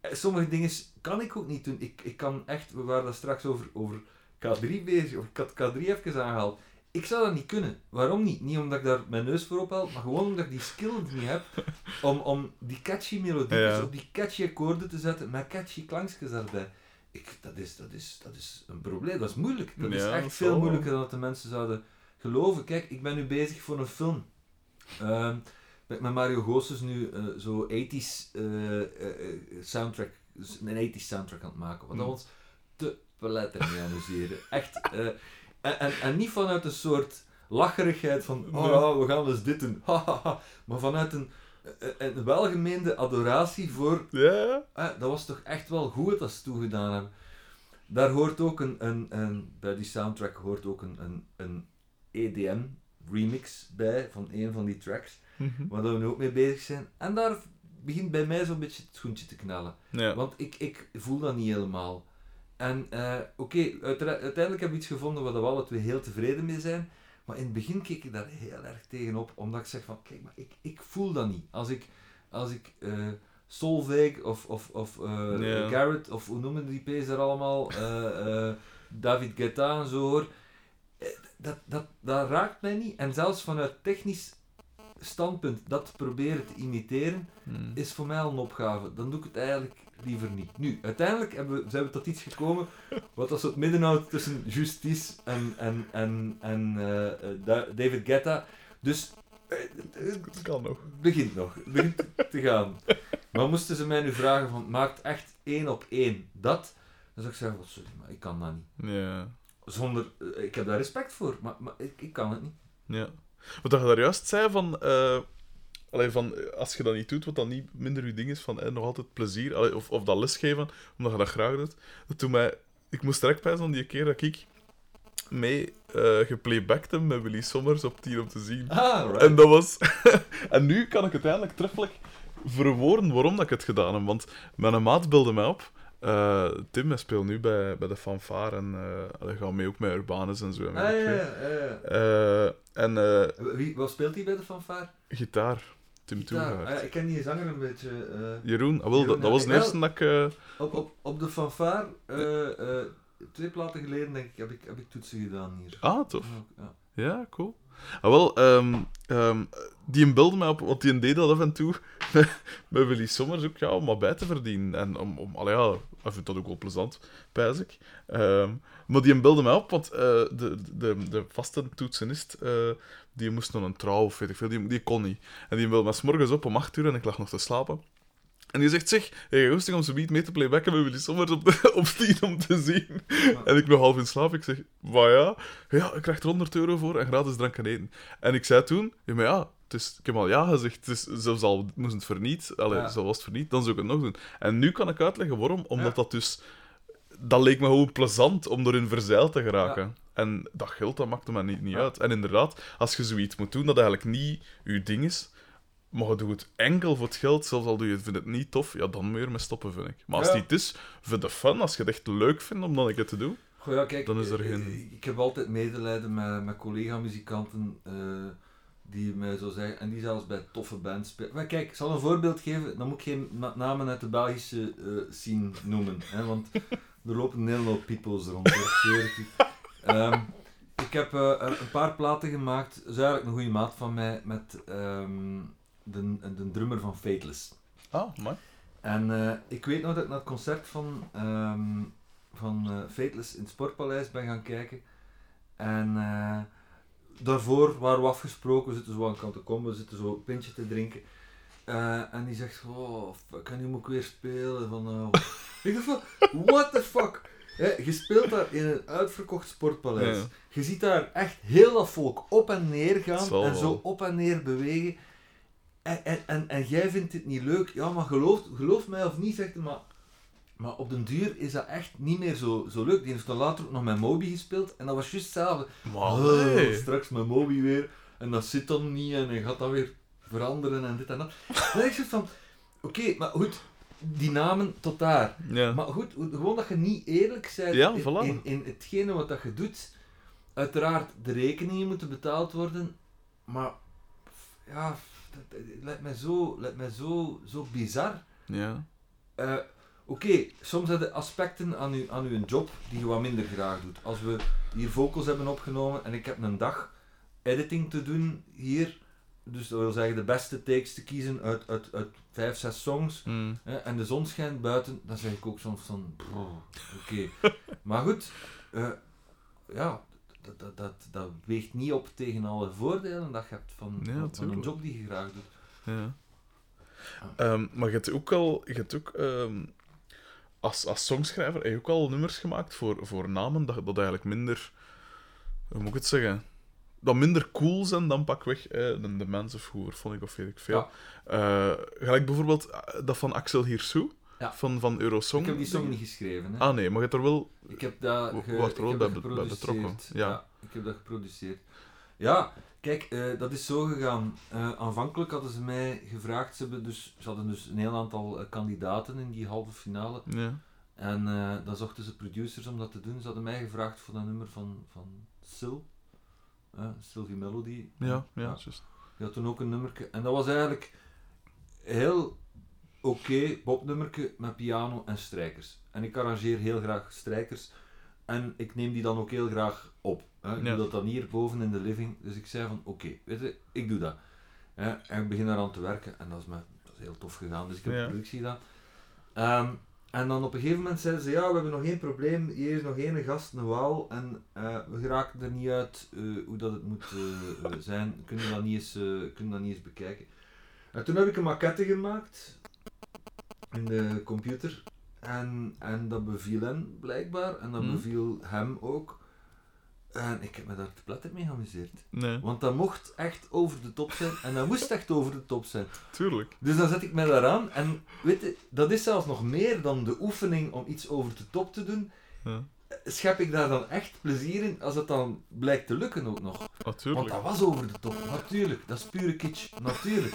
Eh, Sommige dingen kan ik ook niet doen. Ik, ik kan echt, we waren daar straks over, over K3 bezig, of ik had K3 even aangehaald. Ik zou dat niet kunnen. Waarom niet? Niet omdat ik daar mijn neus voor ophaal, maar gewoon omdat ik die skill niet heb om, om die catchy melodies Ja. op die catchy akkoorden te zetten met catchy klankjes daarbij. Ik, dat, is, dat, is, dat is een probleem, dat is moeilijk. Dat is echt veel moeilijker dan dat de mensen zouden geloven. Kijk, ik ben nu bezig voor een film. Ehm, met, met Mario Goossens nu eh, zo 80s eh, eh, soundtrack, dus een 80s soundtrack aan het maken. Wat Hmm. ons te peletter mee amuseren. Echt. en, en, en niet vanuit een soort lacherigheid van, oh we gaan dus dit doen. maar vanuit een, een, een welgemeende adoratie voor Ja. eh, dat was toch echt wel goed dat ze toegedaan hebben. Daar hoort ook een, een, een bij die soundtrack hoort ook een, een, een EDM remix bij van een van die tracks, Mhm. waar we nu ook mee bezig zijn. En daar begint bij mij zo'n beetje het schoentje te knallen. Ja. Want ik, ik voel dat niet helemaal. En eh, oké, uiteindelijk heb ik iets gevonden waar we alle twee heel tevreden mee zijn. Maar in het begin keek ik daar heel erg tegenop, omdat ik zeg van, kijk, maar ik, ik voel dat niet. Als ik, als ik eh Solveig of, of, of eh. Garrett, of hoe noemen die P's er allemaal, David Guetta en zo hoor, dat, dat, dat raakt mij niet. En zelfs vanuit technisch standpunt dat proberen te imiteren, Mm. is voor mij al een opgave. Dan doe ik het eigenlijk liever niet. Nu, uiteindelijk hebben we, zijn we tot iets gekomen wat als het midden houdt tussen Justice en, en, en, en eh, eh, Da- David Guetta. Dus eh, eh, Het kan nog. het begint nog. Het begint te gaan. Maar moesten ze mij nu vragen van, maakt echt één op één dat? Dan zou ik zeggen, "Oh, sorry, maar ik kan dat niet. Ja. Zonder, ik heb daar respect voor, maar, maar ik, ik kan het niet. Ja. Wat je daar juist zei van... allee, van eh, als je dat niet doet, wat dan niet minder je ding is, van eh, nog altijd plezier, allee, of, of dat lesgeven, omdat je dat graag doet. Dat toen mij... Ik moest direct bij die keer dat ik mee eh geplaybackte met Willy Sommers op 10 om te zien. Ah, right. En dat was... en nu kan ik het eindelijk treffelijk verwoorden waarom dat ik het gedaan heb. Want mijn maat belde mij op. Eh, Tim, hij speelt nu bij, bij de fanfare en eh hij gaat mee ook met Urbanus en zo. en Ah, ja, ja, ja. Eh, en Wie, wat speelt hij bij de fanfare? gitaar. Tim. Toegaard. Ah, ja, ik ken die zanger een beetje. Jeroen, ah, wel, Jeroen, dat, dat was de eerste dat ik... op, op, op de fanfare, twee platen geleden, denk ik, heb ik, heb ik toetsen gedaan hier. ah, tof. Ja, cool. Ah, wel, ehm, ehm, die beelde mij op, want die deed dat af en toe met Willy Sommers ook, ja, om wat bij te verdienen. En om, om allee, ja, hij vindt dat ook wel plezant, pijs ik. Ehm, maar die beelde mij op, want eh, de, de, de vaste toetsenist, eh, die moest nog een trouw of weet ik veel, die, die kon niet. En die belde mij 's morgens op om 8 uur en ik lag nog te slapen. En die zegt, zeg, hey, goesting om niet mee te playbacken met Willy Sommers op, de, op 10 om te zien. En ik nog half in slaap. Ik zeg, maar ja, ja, ik krijg er 100 euro voor en gratis drank en eten. En ik zei toen, ja, maar ja, het is, ik heb al ja gezegd, het is, zelfs al moest het verniet, allee, Ja. zo was het verniet, dan zou ik het nog doen. En nu kan ik uitleggen waarom, omdat Ja. dat dus, dat leek me gewoon plezant om erin verzeild te geraken. En dat geld, dat maakte me niet, niet uit. En inderdaad, als je zoiets moet doen dat eigenlijk niet je ding is, maar je doet het enkel voor het geld, zelfs al doe je het, vind het niet tof, ja, dan moet je ermee stoppen, vind ik. Maar als het iets is voor de fun, als je het echt leuk vindt om dan een keer te doen, Goh, ja, kijk, Dan is er eh, geen- ik heb altijd medelijden met, met collega-muzikanten eh, die mij zo zeggen, en die zelfs bij toffe bands spelen. Maar kijk, ik zal een voorbeeld geven, dan moet ik geen na- namen uit de Belgische eh, scene noemen, hè, want er lopen een hele hoop peoples rond, ik het. Ehm, ik heb een een paar platen gemaakt, dat is eigenlijk een goede maat van mij, met ehm, de, de drummer van Fateless. ah, maar. En eh, ik weet nog dat ik naar het concert van, ehm van eh, Fateless in het Sportpaleis ben gaan kijken. En eh, daarvoor waren we afgesproken, we zitten zo aan kant te komen, we zitten zo een pintje te drinken. En die zegt, oh fuck, en nu moet ik weer spelen vanavond. ik dacht van, what the fuck? Hè, je speelt daar in een uitverkocht sportpaleis. Ja. Je ziet daar echt heel dat volk op en neer gaan en zo op en neer bewegen. En, en, en, en jij vindt dit niet leuk? Ja, maar geloof, geloof mij of niet, zegt hij, maar, maar op den duur is dat echt niet meer zo, zo leuk. Die heeft dan later ook nog met Moby gespeeld en dat was juist hetzelfde. Maar Oh, nee. straks met Moby weer en dat zit dan niet en hij gaat dat weer veranderen en dit en dat. Denk ik zo van, oké, maar goed, die namen tot daar. Ja. Maar goed, gewoon dat je niet eerlijk bent Ja, in, voilà. in, in hetgene wat dat je doet. Uiteraard, de rekeningen moeten betaald worden, maar ja, lijkt mij zo, lijkt mij zo, zo bizar. ja. Eh, Oké, soms zijn er aspecten aan, u, aan uw job die je wat minder graag doet. Als we hier vocals hebben opgenomen en ik heb een dag editing te doen hier, dus dat wil zeggen de beste takes te kiezen uit, uit, uit vijf, zes songs, Mm. hè, en de zon schijnt buiten, dan zeg ik ook soms van, oké. maar goed, eh, ja, dat, dat, dat, dat weegt niet op tegen alle voordelen dat je hebt van, Ja, van- van een job die je graag doet. Ja. Ehm, maar je hebt ook al, je hebt ook, ehm, als, als songschrijver, heb je ook al nummers gemaakt voor, voor namen dat, dat eigenlijk minder, hoe moet ik het zeggen, dat minder cool zijn dan pakweg eh, de, de Mans of vond ik, of weet ik veel. Eh, gelijk bijvoorbeeld eh, dat van Axel Hirsou, Ja. van, van Eurosong. Ik heb die song niet geschreven. Hè. Ah nee, maar je hebt er wel... Ik heb dat, ge- ik heb dat bij betrokken, geproduceerd. ja. ik heb dat geproduceerd. Ja, kijk, eh, dat is zo gegaan. Eh, aanvankelijk hadden ze mij gevraagd, ze, hebben dus, ze hadden dus een heel aantal eh, kandidaten in die halve finale. Ja. En eh, dan zochten ze producers om dat te doen. Ze hadden mij gevraagd voor dat nummer van, van Sil, eh, Sylvie Melody. Ja, ja, Ja. Die had toen ook een nummerke. En dat was eigenlijk heel oké popnummerke met piano en strijkers. En ik arrangeer heel graag strijkers. En ik neem die dan ook heel graag op. Hè. Ik Ja. doe dat dan hier boven in de living. Dus ik zei van oké, weet je, ik doe dat. En ik begin daaraan te werken. En dat is, me, dat is heel tof gegaan. Dus ik heb Ja. productie gedaan. Ehm, en dan op een gegeven moment zeiden ze, ja, we hebben nog één probleem. Hier is nog één gast, een waal. En eh, we geraken er niet uit eh, hoe dat het moet eh, zijn. Kunnen we dat niet eens, kunnen dat niet eens bekijken. En toen heb ik een maquette gemaakt. In de computer. En, en dat beviel hen blijkbaar. En dat Mhm. beviel hem ook. En ik heb me daar te pletter mee geamuseerd. Nee, Want dat mocht echt over de top zijn. En dat moest echt over de top zijn. tuurlijk. Dus dan zet ik mij daaraan. En weet je, dat is zelfs nog meer dan de oefening om iets over de top te doen. Ja. Schep ik daar dan echt plezier in als het dan blijkt te lukken ook nog. Want dat was over de top, natuurlijk. Dat is pure kitsch, natuurlijk.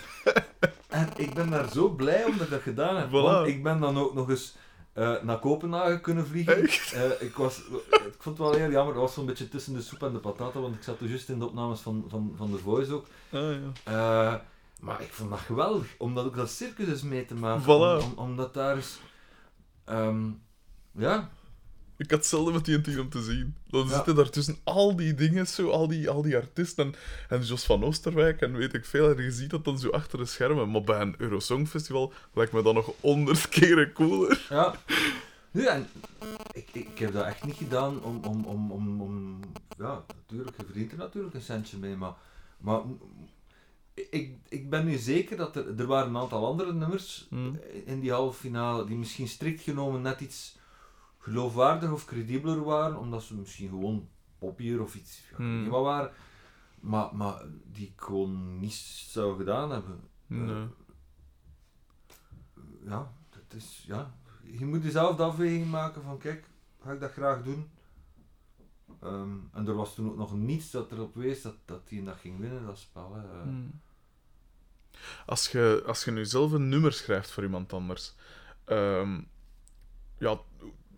en ik ben daar zo blij om dat ik dat gedaan heb. Voilà. Want ik ben dan ook nog eens eh, naar Kopenhagen kunnen vliegen. Eh, ik, was, ik vond het wel heel jammer, dat was zo'n beetje tussen de soep en de pataten, want ik zat toen juist in de opnames van, van, van The Voice ook. Ah, ja. Eh, maar ik vond dat geweldig, omdat ook dat circus is mee te maken. Voilà. Om, om- omdat daar is... ehm, ja, Ik had hetzelfde met die om te zien. Dan Ja. zitten daar tussen al die dingen, zo, al, die, al die artiesten en, en Jos van Oosterwijk en weet ik veel. En je ziet dat dan zo achter de schermen. Maar bij een Eurosong Festival lijkt me dat nog honderd keren cooler. Ja. Nu, en ik, ik, ik heb dat echt niet gedaan om, om, om, om, om... Ja, natuurlijk, je verdient er natuurlijk een centje mee, maar... maar ik, ik ben nu zeker dat er... Er waren een aantal andere nummers Hmm. in die halve finale die misschien strikt genomen net iets geloofwaardig of credibeler waren, omdat ze misschien gewoon poppier of iets... Ja, weet Hmm. niet wat waren. Maar, maar die ik gewoon niet zou gedaan hebben. Nee. ja, het is, ja, je moet jezelf de afweging maken van kijk, ga ik dat graag doen? Ehm, en er was toen ook nog niets dat erop wees dat, dat hij dat ging winnen, dat spel. Hè. Eh, Hmm. Als je, als je nu zelf een nummer schrijft voor iemand anders, ehm, ja,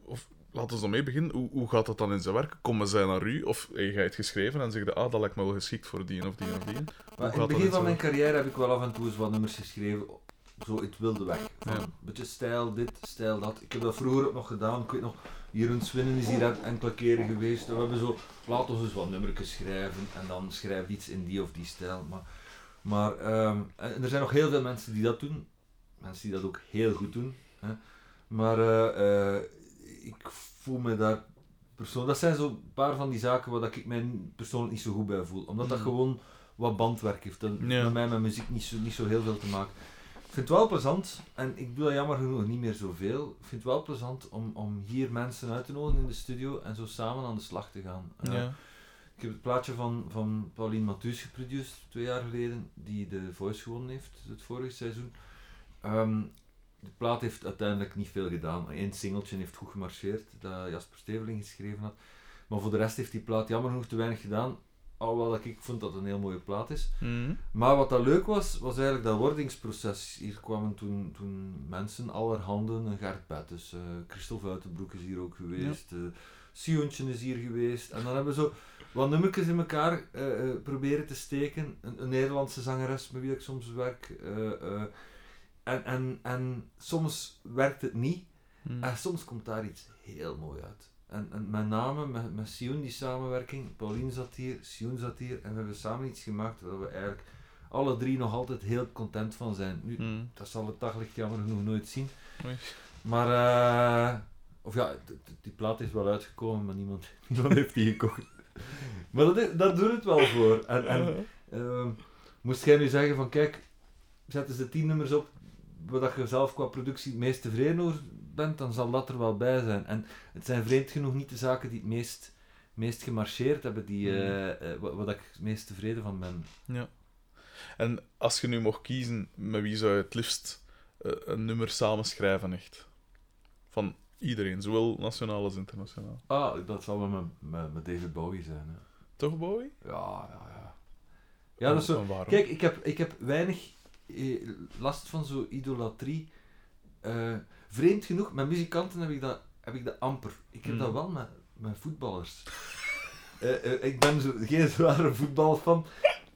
of laten we dan mee beginnen. Hoe, hoe gaat dat dan in zijn werk? Komen zij naar u of hey, ga je het geschreven en zeg je, ah, dat lijkt me wel geschikt voor die of die of die? Maar in het begin in van mijn carrière heb ik wel af en toe eens wat nummers geschreven, zo het wilde weg. Van, Ja. Een beetje stijl dit, stijl dat. Ik heb dat vroeger ook nog gedaan. Ik weet nog, Jeroen Swinnen is hier enkele keren geweest. En we hebben zo, laten we eens wat nummertjes schrijven en dan schrijf iets in die of die stijl. Maar, maar ehm, en er zijn nog heel veel mensen die dat doen. Mensen die dat ook heel goed doen. Hè. Maar eh, eh, ik voel me daar persoonlijk... Dat zijn zo'n paar van die zaken waar dat ik mij persoonlijk niet zo goed bij voel. Omdat dat Mhm. gewoon wat bandwerk heeft. Dat heeft Ja. met mij met muziek niet zo, niet zo heel veel te maken. Ik vind het wel plezant, en ik doe dat jammer genoeg niet meer zoveel. Ik vind het wel plezant om, om hier mensen uit te nodigen in de studio en zo samen aan de slag te gaan. Eh, Ja. ik heb het plaatje van, van Pauline Mathuus geproduceerd, twee jaar geleden, die de Voice gewonnen heeft, het vorige seizoen. Ehm, de plaat heeft uiteindelijk niet veel gedaan. Eén singeltje heeft goed gemarcheerd, dat Jasper Steveling geschreven had. Maar voor de rest heeft die plaat jammer genoeg te weinig gedaan. Alhoewel dat ik vond dat het een heel mooie plaat is. Mhm. Maar wat dat leuk was, was eigenlijk dat wordingsproces. Hier kwamen toen, toen mensen allerhande, een Gert eh Christophe Uitenbroek is hier ook geweest, eh Siontje is hier geweest. En dan hebben we zo wat nummertjes in elkaar eh, eh, proberen te steken. Een, een Nederlandse zangeres met wie ik soms werk. En, en, en soms werkt het niet. Mhm. En soms komt daar iets heel mooi uit. En, en met name met, met Sioen, die samenwerking. Pauline zat hier, Sioen zat hier. En we hebben samen iets gemaakt waar we eigenlijk alle drie nog altijd heel content van zijn. Nu, Mhm. dat zal het daglicht jammer genoeg nooit zien. Maar, eh, of ja, die plaat is wel uitgekomen, maar niemand, niemand heeft die gekocht. Maar dat, is- dat doet het wel voor. En, en Ehm, moest jij nu zeggen van kijk, zet eens de tien nummers op waar dat je zelf qua productie het meest tevreden over bent, dan zal dat er wel bij zijn. En het zijn vreemd genoeg niet de zaken die het meest, meest gemarcheerd hebben, die, Mhm. eh, eh, dat ik het meest tevreden van ben. Ja. En als je nu mocht kiezen, met wie zou je het liefst eh, een nummer samenschrijven, echt? Van iedereen, zowel nationaal als internationaal. Ah, dat zal wel met, met, met David Bowie zijn. Hè. Toch, Bowie? Ja, ja, ja. Ja, dat zo... Kijk, ik heb, ik heb weinig last van zo'n idolatrie. Eh, vreemd genoeg, met muzikanten heb ik dat, heb ik dat amper. Ik heb dat wel met, met voetballers. Eh, eh, ik ben zo, geen zware voetbalfan,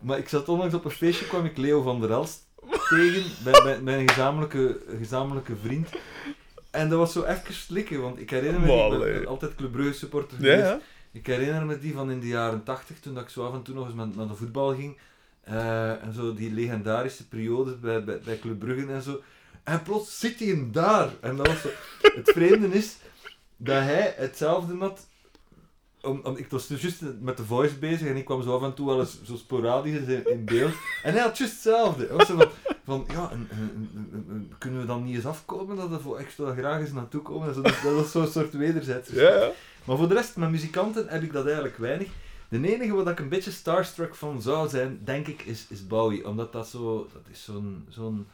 maar ik zat onlangs op een feestje, kwam ik Leo van der Elst tegen, bij, een gezamenlijke, gezamenlijke vriend. En dat was zo even slikken, want ik herinner me, ik ben altijd Club Brugge supporter geweest. ja. Ik herinner me die van in de jaren 80, toen dat ik zo af en toe nog eens naar de voetbal ging. Eh, en zo die legendarische periodes bij, bij, bij Club Brugge en zo. En plots zit hij hem daar. En dat was zo. Het vreemde is dat hij hetzelfde had. Om, om, ik was dus juist met de voice bezig en ik kwam zo af en toe wel eens zo sporadisch in, in beeld. En hij had juist hetzelfde. Hij was zo van, van ja, en, en- en- en- en kunnen we dan niet eens afkomen dat er voor extra graag eens naartoe komen? En zo, dat, dat was zo'n soort wederzijds. Ja, ja. Maar voor de rest, met muzikanten heb ik dat eigenlijk weinig. De enige wat ik een beetje starstruck van zou zijn, denk ik, is, is Bowie. Omdat dat zo... Dat is zo'n... zo'n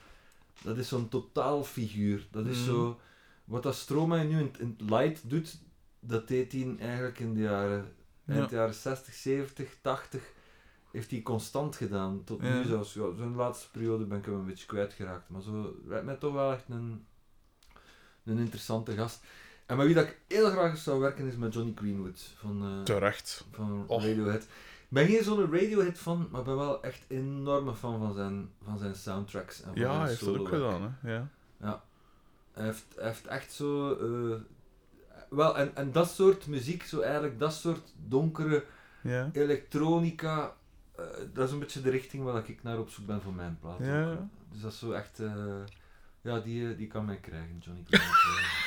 dat is zo'n totaalfiguur. Dat is Mhm. zo... Wat dat Stromae nu in, in het light doet, dat deed hij eigenlijk in de jaren... Eind Ja. jaren 60, 70, 80... Heeft hij constant gedaan. Tot Ja. nu zelfs. Ja, Zijn laatste periode ben ik hem een beetje kwijtgeraakt. Maar zo lijkt mij toch wel echt een... Een interessante gast. En met wie dat ik heel graag zou werken is met Johnny Greenwood van, eh, Terecht. van. Radiohead. Ik ben geen zo'n Radiohead fan, maar ben wel echt enorme fan van zijn, van zijn soundtracks. En van Ja, zijn hij heeft dat ook gedaan, hè. Ja. Hij heeft, hij heeft echt zo... eh, wel, en, en dat soort muziek, zo eigenlijk dat soort donkere Ja. elektronica, eh, dat is een beetje de richting waar ik naar op zoek ben voor mijn plaat. Ja. Dus dat is zo echt... ja, die, die kan mij krijgen, Johnny Greenwood.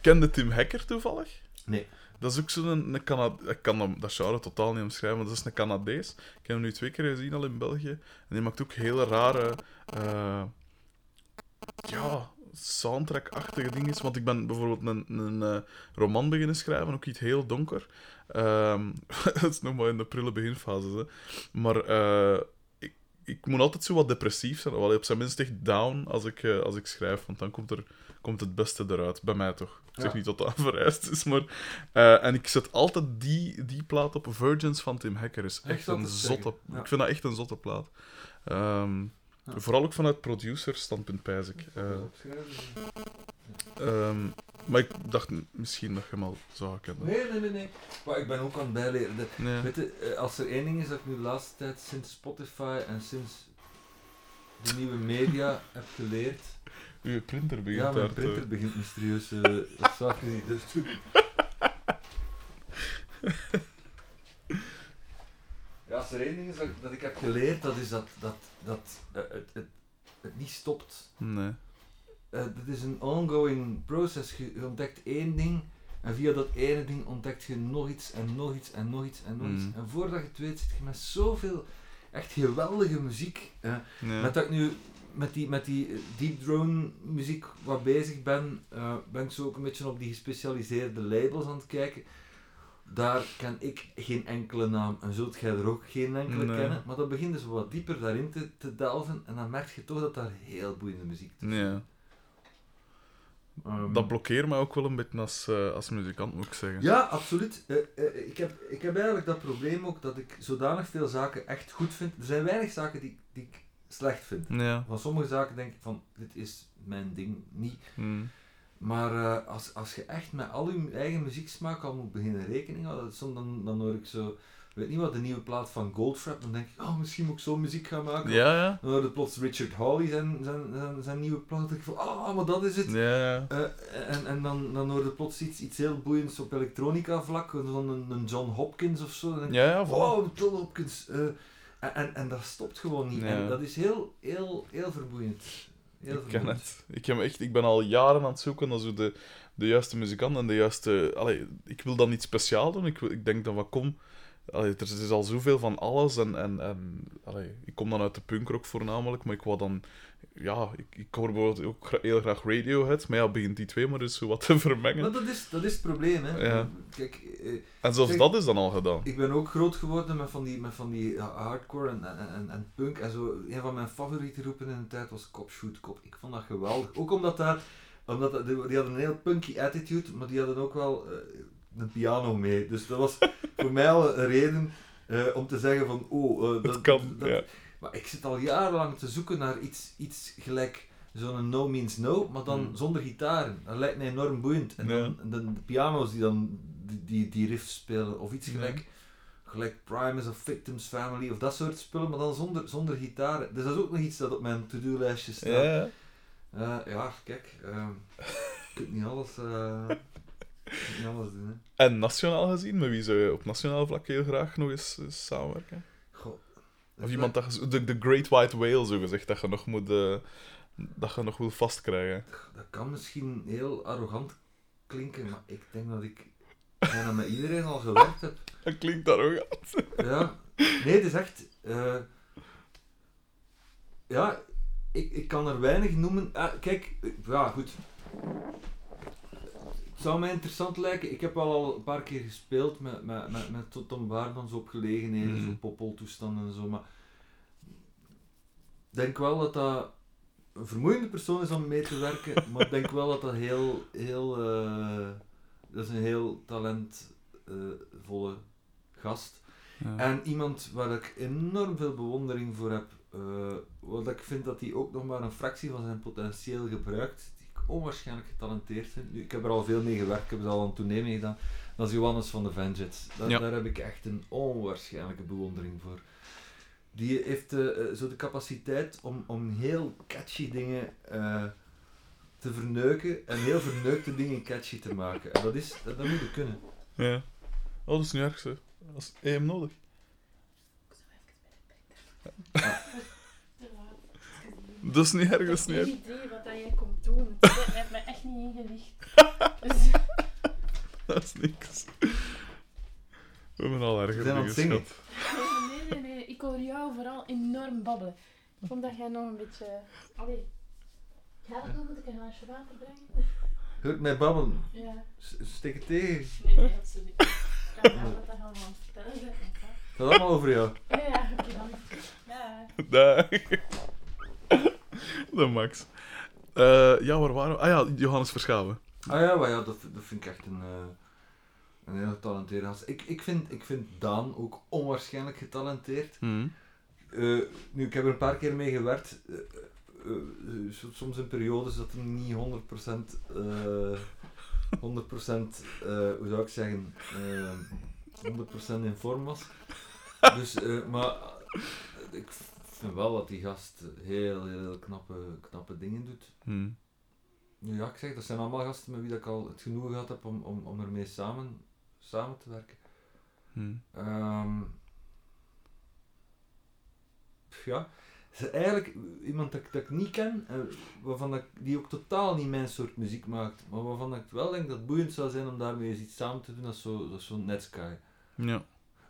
Kende Tim Hacker toevallig? Nee. Dat is ook zo'n een Canad ik kan dat, dat genre totaal niet omschrijven, maar dat is een Canadees. Ik heb hem nu twee keer gezien al in België. En die maakt ook hele rare, eh, ja, soundtrack-achtige dingen. Want ik ben bijvoorbeeld een, een eh, roman beginnen schrijven, ook iets heel donker. Ehm dat is nog maar in de prille beginfase. Hè. Maar eh, ik, ik moet altijd zo wat depressief zijn, wel op zijn minst echt down als ik, als ik schrijf, want dan komt, er, komt het beste eruit. Bij mij toch. Ik zeg Ja. niet dat dat vereist is, maar... eh, en ik zet altijd die, die plaat op. Virgins van Tim Hacker is echt een te zotte... ja. Ik vind dat echt een zotte plaat. Ehm, Ja. Vooral ook vanuit producer-standpunt, pijs ik. Eh, ehm, maar ik dacht misschien dat je hem al zou kennen. Nee, nee, nee, nee. Maar ik ben ook aan het bijleren. De- Nee. Weet je, eh, als er één ding is dat ik nu de laatste tijd sinds Spotify en sinds de nieuwe media heb geleerd. Uw printer begint Ja, mijn daar te- printer begint mysterieus. eh dat zag je niet. Dus ja, als er één ding is dat, dat ik heb geleerd, dat is dat, dat, dat eh, het, het, het niet stopt. Nee. Eh, dit is een ongoing process. Je, je ontdekt één ding en via dat ene ding ontdekt je nog iets en nog iets en nog iets en nog iets. Mm. En voordat je het weet zit je met zoveel echt geweldige muziek. eh, Nee. Met dat ik nu met die, met die eh, deep drone muziek wat bezig ben, eh, ben ik zo ook een beetje op die gespecialiseerde labels aan het kijken. Daar ken ik geen enkele naam en zult jij er ook geen enkele Nee. kennen. Maar dan begint dus wat dieper daarin te, te delven en dan merk je toch dat daar heel boeiende muziek tussen Nee. zit. Ehm, Dat blokkeert mij ook wel een beetje als, eh, als muzikant, moet ik zeggen. Ja, absoluut. Ik, heb, ik heb eigenlijk dat probleem ook dat ik zodanig veel zaken echt goed vind. Er zijn weinig zaken die, die ik slecht vind. Ja. Van sommige zaken denk ik van, dit is mijn ding niet. Mm. Maar eh, als, als je echt met al je eigen muzieksmaak al moet beginnen rekening houden, soms dan, dan hoor ik zo, weet niet wat, de nieuwe plaat van Goldfrapp, dan denk ik, oh, misschien moet ik zo muziek gaan maken. Ja, ja. Dan hoor je plots Richard Hawley zijn, zijn, zijn, zijn nieuwe plaat, dan denk ik van, ah, maar dat is het. Ja, ja. Eh, en en dan, dan hoor je plots iets, iets heel boeiends op elektronica vlak, zo'n een, een John Hopkins of zo. Dan denk ik, Ja, ja, wow, John Hopkins. eh, en, en, en dat stopt gewoon niet. Ja. En dat is heel, heel, heel verboeiend. Heel Ik ken het. Ik, heb echt, ik ben al jaren aan het zoeken naar zo de, de juiste muzikant en de juiste... Allee, ik wil dan iets speciaal doen. Ik, ik denk dat wat kom... Allee, er is al zoveel van alles en... en, en allee, ik kom dan uit de punkrock voornamelijk, maar ik wou dan... Ja, ik, ik hoor bijvoorbeeld ook heel graag Radiohead, maar ja, begint die twee maar dus zo wat te vermengen. Maar dat is, dat is het probleem, hè. Ja. Kijk, eh, En zelfs dat is dan al gedaan. ik ben ook groot geworden met van die, met van die ja, hardcore en, en, en, en punk en zo. Een van mijn favoriete roepen in de tijd was Cop Shoot Cop. Ik vond dat geweldig. Ook omdat daar, omdat dat- die die hadden een heel punky attitude, maar die hadden ook wel, eh, een piano mee. Dus dat was voor mij al een reden eh, om te zeggen van, oh, eh, Dat dat, kan, dat- ja. Maar ik zit al jarenlang te zoeken naar iets, iets gelijk zo'n No Means No, maar dan Hmm. zonder gitaren. Dat lijkt mij enorm boeiend. En dan de piano's die dan die, die, die riffs spelen, of iets Ja. gelijk, gelijk Primus of Victims Family, of dat soort spullen, maar dan zonder, zonder gitaren. Dus dat is ook nog iets dat op mijn to-do-lijstje staat. Ja, Eh, ja, kijk, ehm, je kunt niet alles, eh, niet alles doen. Hè. En nationaal gezien, met wie zou je op nationaal vlak heel graag nog eens, eens samenwerken? Of iemand dat de, de Great White Whale, zo gezegd, dat je nog moet, eh, dat je nog wil vastkrijgen. Dat kan misschien heel arrogant klinken, maar ik denk dat ik bijna met iedereen al gewerkt heb. Dat klinkt arrogant. Ja, nee, het is echt. eh, ja, ik, ik kan er weinig noemen. Ah, kijk, ja, goed. Het zou mij interessant lijken. Ik heb wel al een paar keer gespeeld met, met, met, met Tom Baardmans op gelegenheden, Mhm. zo poppeltoestanden en zo. Maar ik denk wel dat dat een vermoeiende persoon is om mee te werken, maar ik denk wel dat dat heel, heel, eh, dat is een heel talentvolle gast. Ja. En iemand waar ik enorm veel bewondering voor heb, eh wat ik vind dat hij ook nog maar een fractie van zijn potentieel gebruikt, onwaarschijnlijk getalenteerd. Nu, ik heb er al veel mee gewerkt, ik heb er al een tournee mee gedaan. Dat is Johannes van de Vengeance. Daar, Ja. daar heb ik echt een onwaarschijnlijke bewondering voor. Die heeft eh, eh, zo de capaciteit om, om heel catchy dingen eh, te verneuken en heel verneukte dingen catchy te maken. En dat, is, dat, dat moet je kunnen. Ja. Oh, dat is niet erg, hè. Dat is EM nodig. Dat is niet erg, dat is niet Ik erg. heb geen idee wat jij komt doen. Het heeft me echt niet ingelicht. Dus, Dat is niks. We hebben al erger dingen, nee, nee, nee. Ik hoor jou vooral enorm babbelen. Ik vond dat jij nog een beetje... Allee. Ga dat nog? Moet ik een glaasje water brengen? Hoort mij babbelen. Ja. Steek het tegen. Nee, nee, absoluut niet. Ik ga dat allemaal aan het vertellen. Het gaat allemaal over jou. Ja, ja. Ja. Dag. De Max. Eh, ja, waar waren we? Ah ja, Johannes Verschaven. Ah ja, maar ja dat, dat vind ik echt een, eh, een heel getalenteerde gast. Ik, ik, vind, ik vind Daan ook onwaarschijnlijk getalenteerd. Hm. Eh, nu, ik heb er een paar keer mee gewerkt. So- soms in periodes dat er niet 100%, eh 100% eh, hoe zou ik zeggen, eh 100% in vorm was. Dus, maar ik vind wel dat die gast heel, heel knappe, knappe dingen doet. Hm. Nu ja, ik zeg, dat zijn allemaal gasten met wie dat ik al het genoegen gehad heb om, om, om ermee samen, samen te werken. Hm. Ehm, pff, ja, is eigenlijk iemand dat, ik- dat ik niet ken, eh, waarvan dat, die ook totaal niet mijn soort muziek maakt, maar waarvan ik wel denk dat het boeiend zou zijn om daarmee eens iets samen te doen, dat is zo- zo'n Netsky. Ja.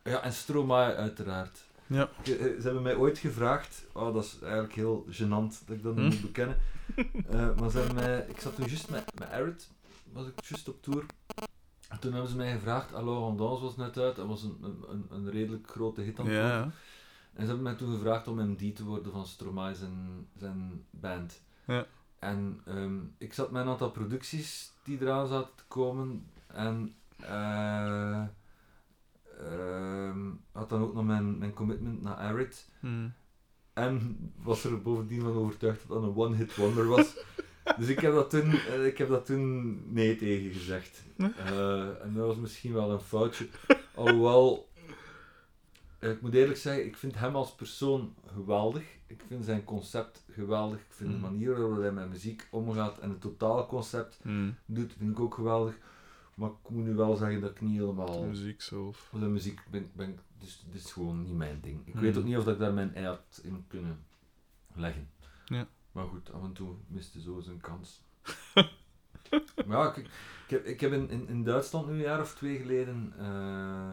Ja, en Stromae uiteraard. Ja. Eh, Ze hebben mij ooit gevraagd, oh, dat is eigenlijk heel gênant dat ik dat Hm? moet bekennen, Eh, maar ze hebben mij, ik zat toen juist met, met Arid, was ik juist op tour. En toen hebben ze mij gevraagd, Allo Rondance was net uit, dat was een, een, een, redelijk grote hit aan het worden. Ja. En ze hebben mij toen gevraagd om MD te worden van Stromae zijn, zijn band. Ja. En ehm, ik zat met een aantal producties die eraan zaten te komen. En eh, ehm, had dan ook nog mijn, mijn commitment naar Arid. Hm. En was er bovendien van overtuigd dat dat een one-hit wonder was. dus ik heb dat toen, eh, ik heb dat toen nee tegen gezegd. Eh, en dat was misschien wel een foutje. Alhoewel, eh, ik moet eerlijk zeggen, ik vind hem als persoon geweldig. Ik vind zijn concept geweldig. Ik vind Mm. de manier waarop hij met muziek omgaat en het totale concept Hm. doet, vind ik ook geweldig. Maar ik moet nu wel zeggen dat ik niet helemaal... Muziek zelf. De muziek ben, ben dus, dit is gewoon niet mijn ding. Ik Hmm. weet ook niet of dat ik daar mijn ei had in kunnen leggen. Ja. Maar goed, af en toe miste zo zijn kans. maar ja, ik, ik heb, ik heb in, in, in Duitsland nu een jaar of twee geleden, eh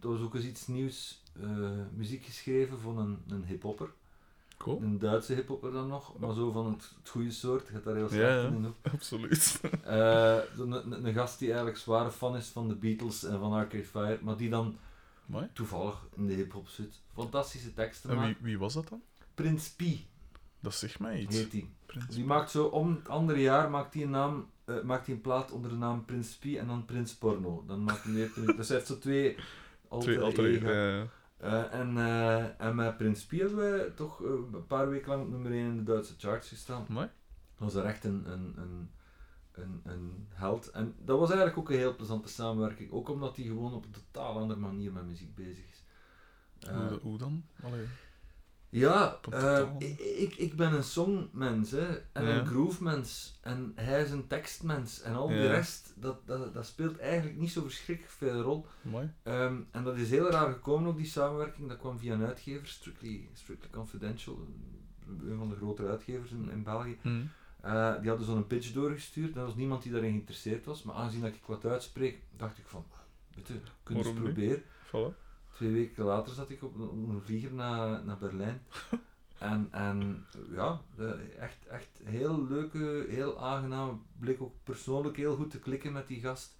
er was ook eens iets nieuws, eh, muziek geschreven van een, een hip-hopper. Cool. Een Duitse hip-hopper dan nog, maar zo van het, het goede soort, gaat daar heel Ja, slecht ja. in. ook. Absoluut. Eh, een, gast die eigenlijk zware fan is van de Beatles en van Arcade Fire, maar die dan toevallig in de hip-hop zit. Fantastische teksten En wie, wie was dat dan? Prins P Dat zegt mij iets. heet die. Prins. Die maakt zo om het andere jaar maakt die een naam eh, maakt hij een plaat onder de naam Prins P en dan Prins Porno. Dan maakt hij Prins- Dus hij heeft zo twee Twee alter Eh, en, eh, en met Prins P hebben we toch eh, een paar weken lang op nummer 1 in de Duitse charts gestaan. Mooi. Dat was er echt een, een, een, een, een held. En dat was eigenlijk ook een heel plezante samenwerking. Ook omdat hij gewoon op een totaal andere manier met muziek bezig is. Hoe, hoe dan? Allee. Ja, eh, totaal- ik, ik, ben een songmens hè, en Ja. een groovemens. En hij is een tekstmens. En al die Ja. rest, dat, dat, dat speelt eigenlijk niet zo verschrikkelijk veel rol. Mooi. Ehm, en dat is heel raar gekomen, ook die samenwerking. Dat kwam via een uitgever, Strictly, Strictly Confidential, een van de grotere uitgevers in, in België. Hm. Eh, die hadden zo'n pitch doorgestuurd. Er was niemand die daarin geïnteresseerd was. Maar aangezien dat ik wat uitspreek, dacht ik van, weet je, kunnen we eens proberen. Voilà. Twee weken later zat ik op een, vlieger naar, naar Berlijn. en, en ja, echt, echt heel leuke, heel aangename blik. Ook persoonlijk heel goed te klikken met die gast.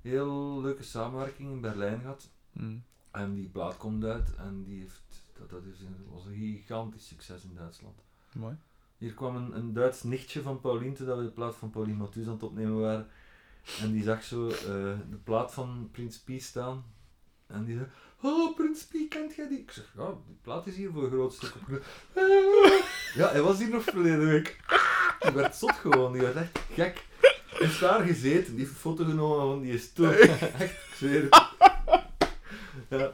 Heel leuke samenwerking in Berlijn gehad. Hm. En die plaat komt uit en die heeft, dat, dat is een, was een gigantisch succes in Duitsland. Mooi. Hier kwam een, een Duits nichtje van Paulien, toen we de plaat van Paulien Matthus aan het opnemen waren. En die zag zo eh, de plaat van Prins P staan. En die zei, oh Prins P, kent jij die? Ik zeg, ja, die plaat is hier voor een groot stuk. Ja, hij was hier nog verleden week. Die werd zot gewoon, die werd echt gek. Hij heeft daar gezeten, die heeft een foto genomen van die stoel. Echt, ik zweer het. Ja.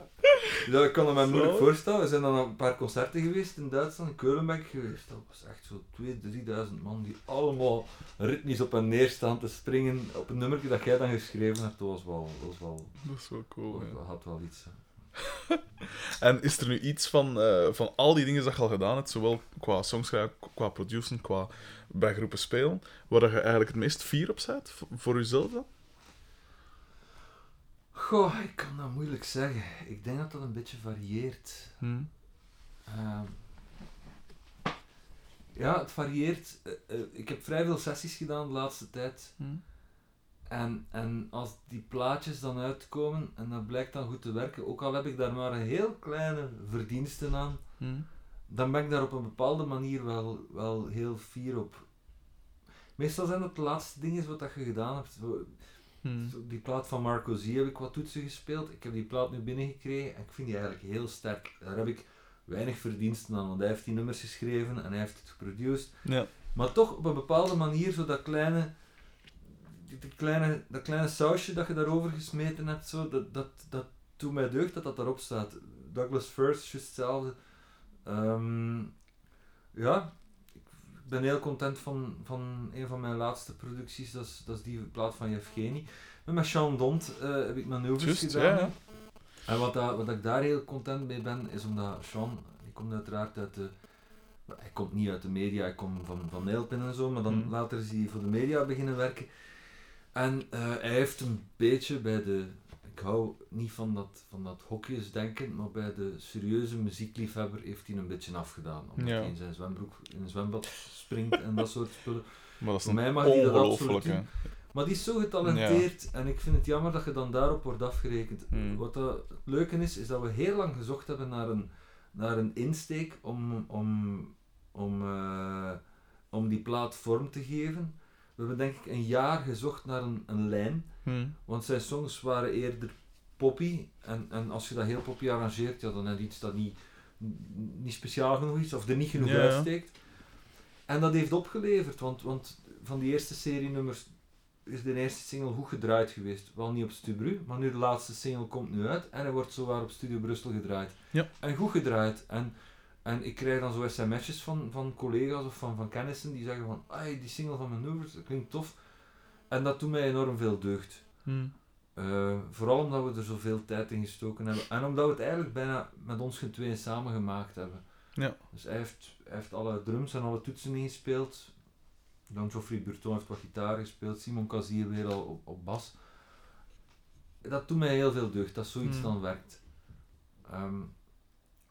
Ja, ik kan het me moeilijk voorstellen. We zijn dan een paar concerten geweest in Duitsland, in Keulen ben ik geweest. Dat was echt zo 2.000, 3.000 man die allemaal ritmisch op en neer staan te springen op een nummertje dat jij dan geschreven hebt. Dat was wel, dat was wel, Dat is wel cool. dat had wel iets. hè. En is er nu iets van, eh, van al die dingen dat je al gedaan hebt, zowel qua songschrijven, qua produceren, qua bij groepen spelen, waar je eigenlijk het meest fier op bent, voor, jezelf dan? Goh, ik kan dat moeilijk zeggen. Ik denk dat dat een beetje varieert. Hm. Ehm, ja, het varieert. Eh, eh, ik heb vrij veel sessies gedaan de laatste tijd. Hm. En, en als die plaatjes dan uitkomen en dat blijkt dan goed te werken, ook al heb ik daar maar een heel kleine verdiensten aan, Hm. dan ben ik daar op een bepaalde manier wel, wel heel fier op. Meestal zijn dat de laatste dingen wat dat je gedaan hebt. Zo- Hm. zo Die plaat van Marco Z heb ik wat toetsen gespeeld. Ik heb die plaat nu binnengekregen en ik vind die eigenlijk heel sterk. Daar heb ik weinig verdiensten aan, want hij heeft die nummers geschreven en hij heeft het geproduced. Ja. Maar toch op een bepaalde manier, zo dat kleine, die kleine, dat kleine sausje dat je daarover gesmeten hebt, zo, dat, dat, dat doet mij deugd dat dat daarop staat. Douglas First, juist hetzelfde. Ehm, ja, ik ben heel content van, van een van mijn laatste producties, dat is, dat is die plaat van Yevgeny. En met Sean Dont eh, heb ik manoeuvres gedaan. ja, ja. En wat, dat, wat ik daar heel content mee ben, is omdat Sean, die komt uiteraard uit de... Hij komt niet uit de media, hij komt van, van Nailpin en zo, maar dan Hmm. later is hij voor de media beginnen werken. En eh, hij heeft een beetje bij de... Ik hou niet van dat, van dat hokjesdenken, maar bij de serieuze muziekliefhebber heeft hij een beetje afgedaan. Omdat Ja. hij in zijn zwembroek in een zwembad springt en dat soort spullen. Maar dat is Voor mij mag die dat absoluut hè. Maar die is zo getalenteerd en ik vind het jammer dat je dan daarop wordt afgerekend. Hmm. Wat dat het leuke is, is dat we heel lang gezocht hebben naar een, naar een insteek om, om, om, eh, om die plaat vorm te geven. We hebben denk ik een jaar gezocht naar een, een lijn, Hm. want zijn songs waren eerder poppy. En, en als je dat heel poppy arrangeert, ja, dan heb je iets dat niet, niet speciaal genoeg is of er niet genoeg Ja. uitsteekt. En dat heeft opgeleverd, want, want van die eerste serie nummers is de eerste single goed gedraaid geweest. Wel niet op Stubru, maar nu de laatste single komt nu uit en hij wordt zowaar op Studio Brussel gedraaid. Ja. En goed gedraaid. En, en ik krijg dan zo sms'jes van, van collega's of van, van kennissen die zeggen van "Ai, die single van Maneuvers, dat klinkt tof. En dat doet mij enorm veel deugd. Hm. Eh, vooral omdat we er zoveel tijd in gestoken hebben. En omdat we het eigenlijk bijna met ons tweeën samen gemaakt hebben. Ja. Dus hij heeft, hij heeft alle drums en alle toetsen ingespeeld. Dan Geoffrey Burton heeft wat gitaar gespeeld. Simon Kazier weer al op, op bas. Dat doet mij heel veel deugd, dat zoiets Hmm. dan werkt. Ehm,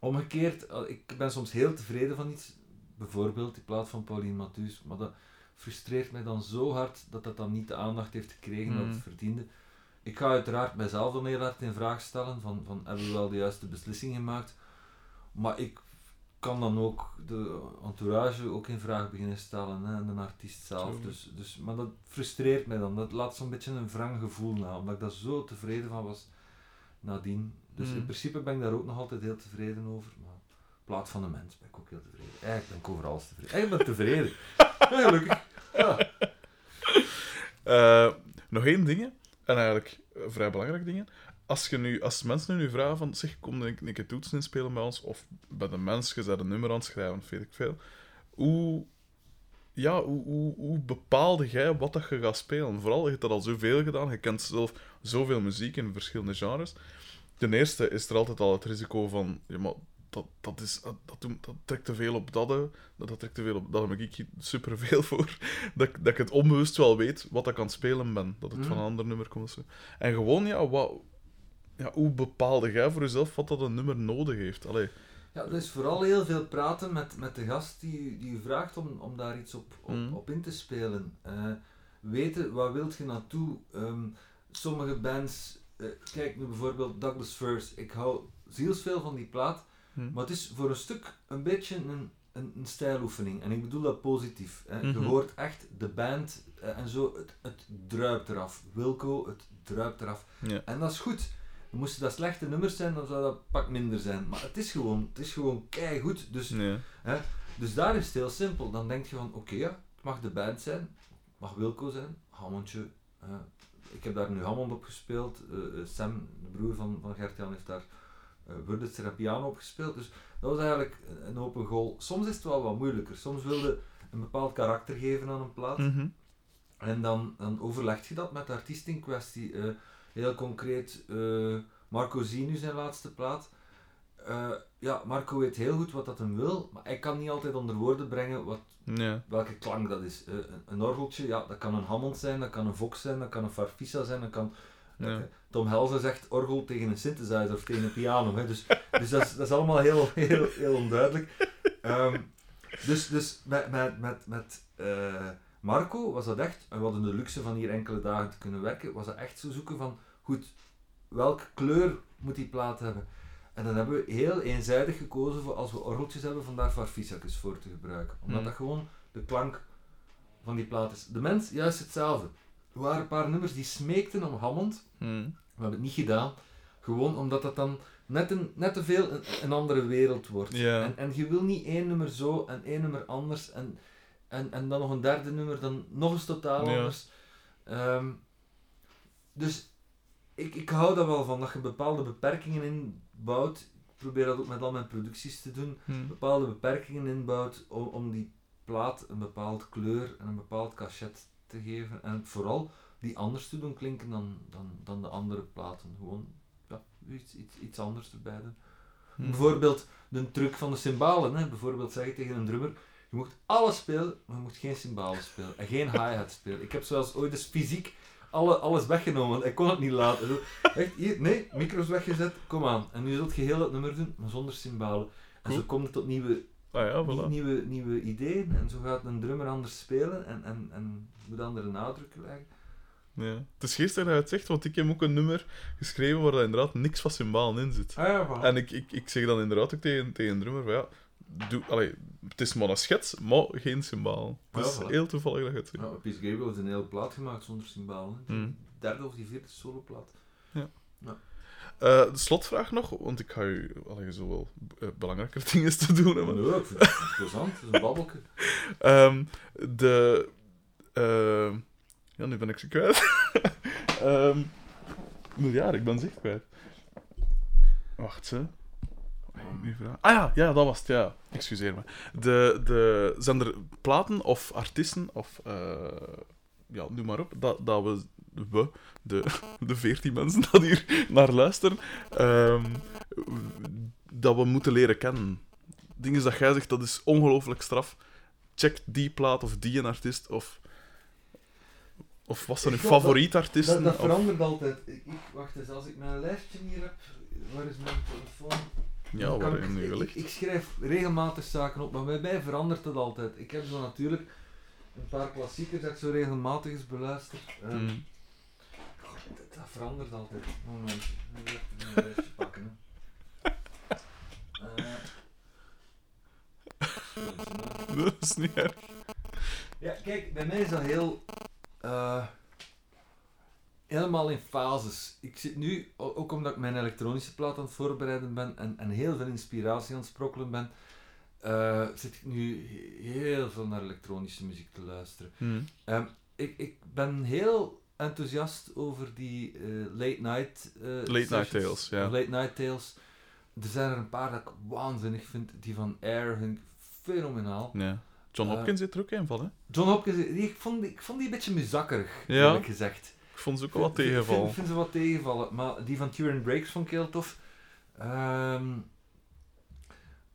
omgekeerd, ik ben soms heel tevreden van iets. Bijvoorbeeld die plaat van Pauline Matthus. Maar dat frustreert mij dan zo hard dat dat dan niet de aandacht heeft gekregen dat het verdiende. Ik ga uiteraard mijzelf dan heel hard in vraag stellen van, van hebben we wel de juiste beslissing gemaakt. Maar ik kan dan ook de entourage ook in vraag beginnen stellen hè, en de artiest zelf. Dus, dus, maar dat frustreert mij dan. Dat laat zo'n beetje een wrang gevoel na, omdat ik daar zo tevreden van was nadien. Dus Mm. in principe ben ik daar ook nog altijd heel tevreden over. Maar in plaats van de mens ben ik ook heel tevreden. Eigenlijk ben ik over alles tevreden. Eigenlijk ben ik tevreden. Ja, gelukkig. Ja. Eh, nog één ding, en eigenlijk vrij belangrijk dingen. Als, je nu, als mensen nu vragen van, zeg, kom een, een keer toetsen inspelen bij ons, of bij de mens, je een nummer aan het schrijven, of weet ik veel. Hoe, ja, hoe, hoe, hoe bepaalde jij wat dat je gaat spelen? Vooral, je hebt dat al zoveel gedaan, je kent zelf zoveel muziek in verschillende genres. Ten eerste is er altijd al het risico van, ja, maar dat, dat, is, dat, dat, doet- dat trekt te veel op dat, dat, dat trekt te veel op dat, daar heb ik superveel voor. Dat, ik- dat ik het onbewust wel weet wat ik aan het spelen ben, dat het Mhm. van een ander nummer komt. En gewoon, ja, wat, ja, hoe bepaalde jij voor jezelf wat dat een nummer nodig heeft? Allee. Ja, dus vooral heel veel praten met, met de gast die, die u vraagt om, om daar iets op, op, Mm. op in te spelen. Eh, weten, waar wilt je naartoe? Ehm, sommige bands, kijk nu bijvoorbeeld Douglas First, ik hou zielsveel van die plaat, Hm. maar het is voor een stuk een beetje een, een, een stijloefening. En ik bedoel dat positief. Hè. Mhm. Je hoort echt de band eh, en zo, het, het druipt eraf. Wilco, het druipt eraf. Ja. En dat is goed. Moesten dat slechte nummers zijn, dan zou dat pak minder zijn. Maar het is gewoon, het is gewoon keigoed. Dus, Nee. dus daar is het heel simpel. Dan denk je van, oké, ja, het mag de band zijn. Het mag Wilco zijn. Hammondje. eh, ik heb daar nu Hammond op gespeeld. eh, eh, Sam, de broer van, van Gert-Jan, heeft daar uh, Wurlitzer piano op gespeeld. Dus dat was eigenlijk een- open goal. Soms is het wel wat moeilijker. Soms wilde een bepaald karakter geven aan een plaat. Mhm. En dan, dan overleg je dat met de artiest in kwestie. Heel concreet, eh, Marco Zinu zijn laatste plaat. Eh, ja, Marco weet heel goed wat dat hem wil, maar hij kan niet altijd onder woorden brengen wat, welke klank dat is. Eh, een, een orgeltje, ja, dat kan een Hammond zijn, dat kan een Vox zijn, dat kan een Farfisa zijn, dat kan... Eh, Tom Helzer zegt orgel tegen een synthesizer of tegen een piano. Hè. Dus, dus dat, is, dat is allemaal heel, heel, heel onduidelijk. Ehm, dus dus met, met, met, met Marco was dat echt, en we hadden de luxe van hier enkele dagen te kunnen werken, was dat echt zo zoeken van, goed, welke kleur moet die plaat hebben? En dan hebben we heel eenzijdig gekozen voor als we orgeltjes hebben, vandaar Farfisakes voor te gebruiken. Omdat Hmm. dat gewoon de klank van die plaat is. De mens, juist hetzelfde. Er waren een paar nummers die smeekten om Hammond, Hm. we hebben het niet gedaan. Gewoon omdat dat dan net, een, net te veel een, een andere wereld wordt. En, en je wil niet één nummer zo en één nummer anders. En, en, en dan nog een derde nummer, dan nog eens totaal anders. Ehm, dus ik, ik hou daar wel van, dat je bepaalde beperkingen inbouwt. Ik probeer dat ook met al mijn producties te doen. Hm. Bepaalde beperkingen inbouwt om, om die plaat een bepaald kleur en een bepaald cachet te geven. En vooral die anders te doen klinken dan, dan, dan de andere platen. Gewoon ja, iets, iets, iets anders erbij doen. Hm. Bijvoorbeeld de truc van de cymbalen. Hè. Bijvoorbeeld zeg je tegen een drummer, je moet alles spelen, maar je moet geen cymbalen spelen. En geen hi-hat spelen. Ik heb zelfs ooit eens fysiek alle, alles weggenomen, want ik kon het niet laten. Zo, Echt, hier, nee, micro's weggezet, kom aan. En nu zult je heel het nummer doen, maar zonder cymbalen. En zo komt het tot nieuwe, Ah ja, voilà. nieuwe, nieuwe ideeën. En zo gaat een drummer anders spelen en, en, en moet andere nadruk leggen. Ja. Het is geestig dat je het zegt, want ik heb ook een nummer geschreven waar er inderdaad niks van cymbalen in zit. Ah ja, voilà. En ik, ik, ik zeg dan inderdaad ook tegen, tegen een drummer van ja, doe, allee, het is maar een schets, maar geen cymbalen. Het is Ja, voilà. heel toevallig dat je het zegt. Ja, Peace Gabriel heeft een hele plaat gemaakt zonder hè. Mm. Derde of die vierde soloplaat. Eh, de slotvraag nog, want ik ga u allee, zo wel eh, belangrijker dingen te doen hebben. Nee, ik vind het is een babbelke. Ehm, de. ehm, ja, nu ben ik ze kwijt. Ehm miljard, ik ben ze echt kwijt. Wacht, ze. Ah ja, ja, dat was het, ja. Excuseer me. De, de, zijn er platen of artiesten, of. eh, ja, noem maar op, dat, dat we. We, de, de veertien mensen dat hier naar luisteren, ehm, dat we moeten leren kennen. Dingen dat jij zegt, dat is ongelooflijk straf check die plaat of die een artiest of of was een Ik geloof favoriet artiest? Dat, dat of- verandert altijd. Ik, wacht eens, als ik mijn lijstje hier heb, waar is mijn telefoon? Ja, ik, nu ik, ik schrijf regelmatig zaken op, maar bij mij verandert het altijd. Ik heb zo natuurlijk een paar klassiekers dat ik zo regelmatig eens beluister. Eh, Hmm. goh, dat, dat verandert altijd. Moment, wil ik mijn lijstje pakken. hè. Eh, Dat is niet erg. Ja, kijk, bij mij is dat heel... eh, helemaal in fases. Ik zit nu, ook omdat ik mijn elektronische plaat aan het voorbereiden ben en, en heel veel inspiratie aan het sprokkelen ben, eh, zit ik nu heel veel naar elektronische muziek te luisteren. Hm. Ehm, ik, ik ben heel enthousiast over die eh, late night eh, Late Night. Tales, ja. Late night tales. Er zijn er een paar dat ik waanzinnig vind. Die van Air vind ik fenomenaal. Ja. John Hopkins zit er ook een van, hè? John Hopkins, die, ik, vond, die- ik vond die een beetje muzakkerig, Ja. eerlijk gezegd. Ik vond ze ook wel wat Ik vind- ze wat tegenvallen. Maar die van Turin Breaks vond ik heel tof. Ehm,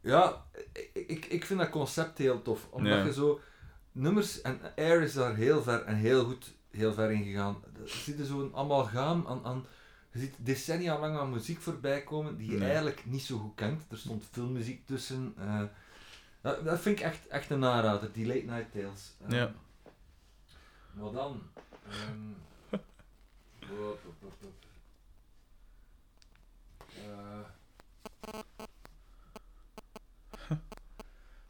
ja, ik, ik, vind dat concept heel tof. Omdat Ja. je zo nummers... En Air is daar heel ver en heel goed heel ver in gegaan. Er zit zo'n amalgaam aan... aan je ziet decennia lang aan muziek voorbij komen die je Nee. eigenlijk niet zo goed kent. Er stond filmmuziek tussen. eh, dat, dat vind ik echt, echt een aanrader, die Late Night Tales. Ehm, Ja. Maar dan... ehm, Eh.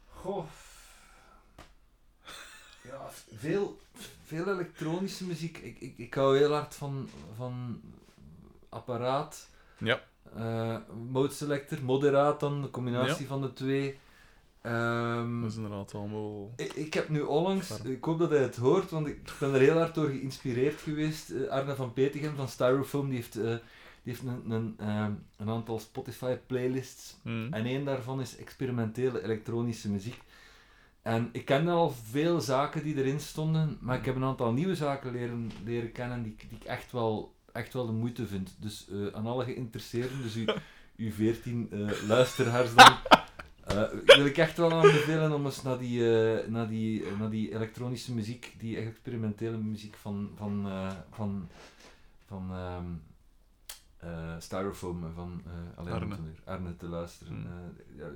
Goh. Ja, veel, veel elektronische muziek. Ik, ik, ik hou heel hard van, van apparaat. Ja. Eh, mode selector, moderaat dan, de combinatie van de twee. Ehm, Dat is inderdaad allemaal... ik, ik heb nu onlangs, ik hoop dat hij het hoort, want ik ben er heel hard door geïnspireerd geweest. Eh, Arne van Petegem van Styrofoam, die heeft, eh, die heeft een, een, ehm, een aantal Spotify playlists. Hm. En één daarvan is experimentele elektronische muziek. En ik kende al veel zaken die erin stonden, maar ik heb een aantal nieuwe zaken leren, leren kennen die, die ik echt wel, echt wel de moeite vind. Dus eh, aan alle geïnteresseerden, dus u, u 14 eh, luisteraars dan, eh, wil ik echt wel aanbevelen om eens naar die, eh, naar die, eh, naar die elektronische muziek, die experimentele muziek van, van, van, van ehm, eh, Styrofoam en van alleen Arne. Arne te luisteren. Hmm. Ja,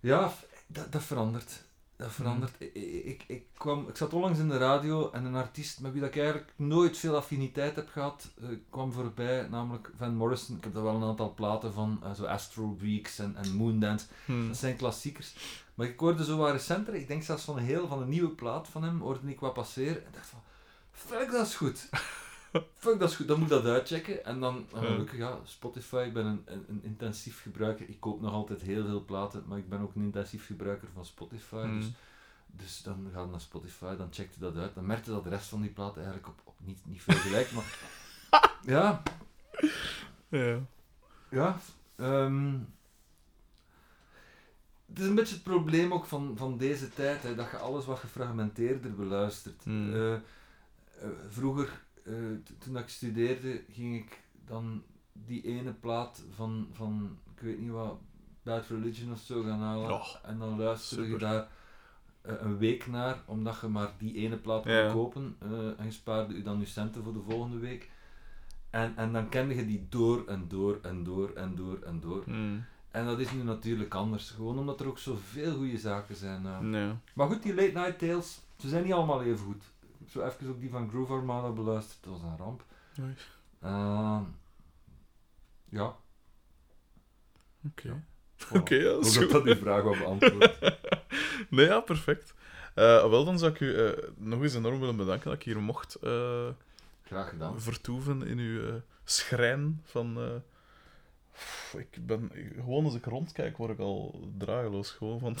ja, dat, dat verandert. Dat verandert. Hmm. Ik, ik, ik, kwam, ik zat onlangs in de radio en een artiest met wie dat ik eigenlijk nooit veel affiniteit heb gehad, eh, kwam voorbij, namelijk Van Morrison. Ik heb daar wel een aantal platen van, eh, zo Astro Weeks en, en Moondance. Hm. Dat zijn klassiekers. Maar ik hoorde zo wat recenter, ik denk zelfs van een heel van een nieuwe plaat van hem, hoorde ik wat passeren en dacht van, fuck dat is goed. fuck dat is goed, dan moet ik dat uitchecken. En dan, gelukkig, ja, Spotify, ik ben een, een, een intensief gebruiker. Ik koop nog altijd heel veel platen, maar ik ben ook een intensief gebruiker van Spotify. Hm. Dus, dus dan ga je naar Spotify, dan checkte dat uit. Dan merkte dat de rest van die platen eigenlijk op, op niet, niet veel gelijk, maar ja, Ja. ja, ehm, het is een beetje het probleem ook van, van deze tijd, hè, dat je alles wat gefragmenteerder beluistert. Hmm. Eh, eh, vroeger, eh, toen ik studeerde, ging ik dan die ene plaat van, van ik weet niet wat, Bad Religion of zo gaan halen. Oh, en dan luisterde je daar eh, een week naar, omdat je maar die ene plaat kon Ja. kopen. eh, en je spaarde je dan je centen voor de volgende week. En, en dan kende je die door en door en door en door en door. Hm. En dat is nu natuurlijk anders, gewoon omdat er ook zoveel goede zaken zijn. Nee. Maar goed, die Late Night Tales, ze zijn niet allemaal even goed. Zo even ook die van Groove Armada beluisterd, dat was een ramp. Oei. Eh, ja. Oké. Ja. Oké, ja, dat is goed. dat uw vraag wel beantwoord. Nee, ja, perfect. Eh, wel, dan zou ik u eh, nog eens enorm willen bedanken dat ik hier mocht eh, Graag gedaan. vertoeven in uw schrijn van... pff, ik ben... Gewoon als ik rondkijk, word ik al draailoos. Gewoon van,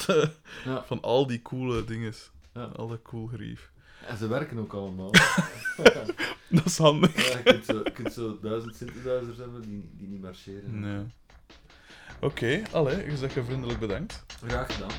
Ja. van al die coole dingen. Ja. Alle cool grief. En ze werken ook allemaal. Dat is handig. ja, je, kunt zo, je kunt zo duizend synthesizers hebben die, die niet marcheren. Nee. Oké, allee, ik zeg je vriendelijk bedankt. Graag gedaan.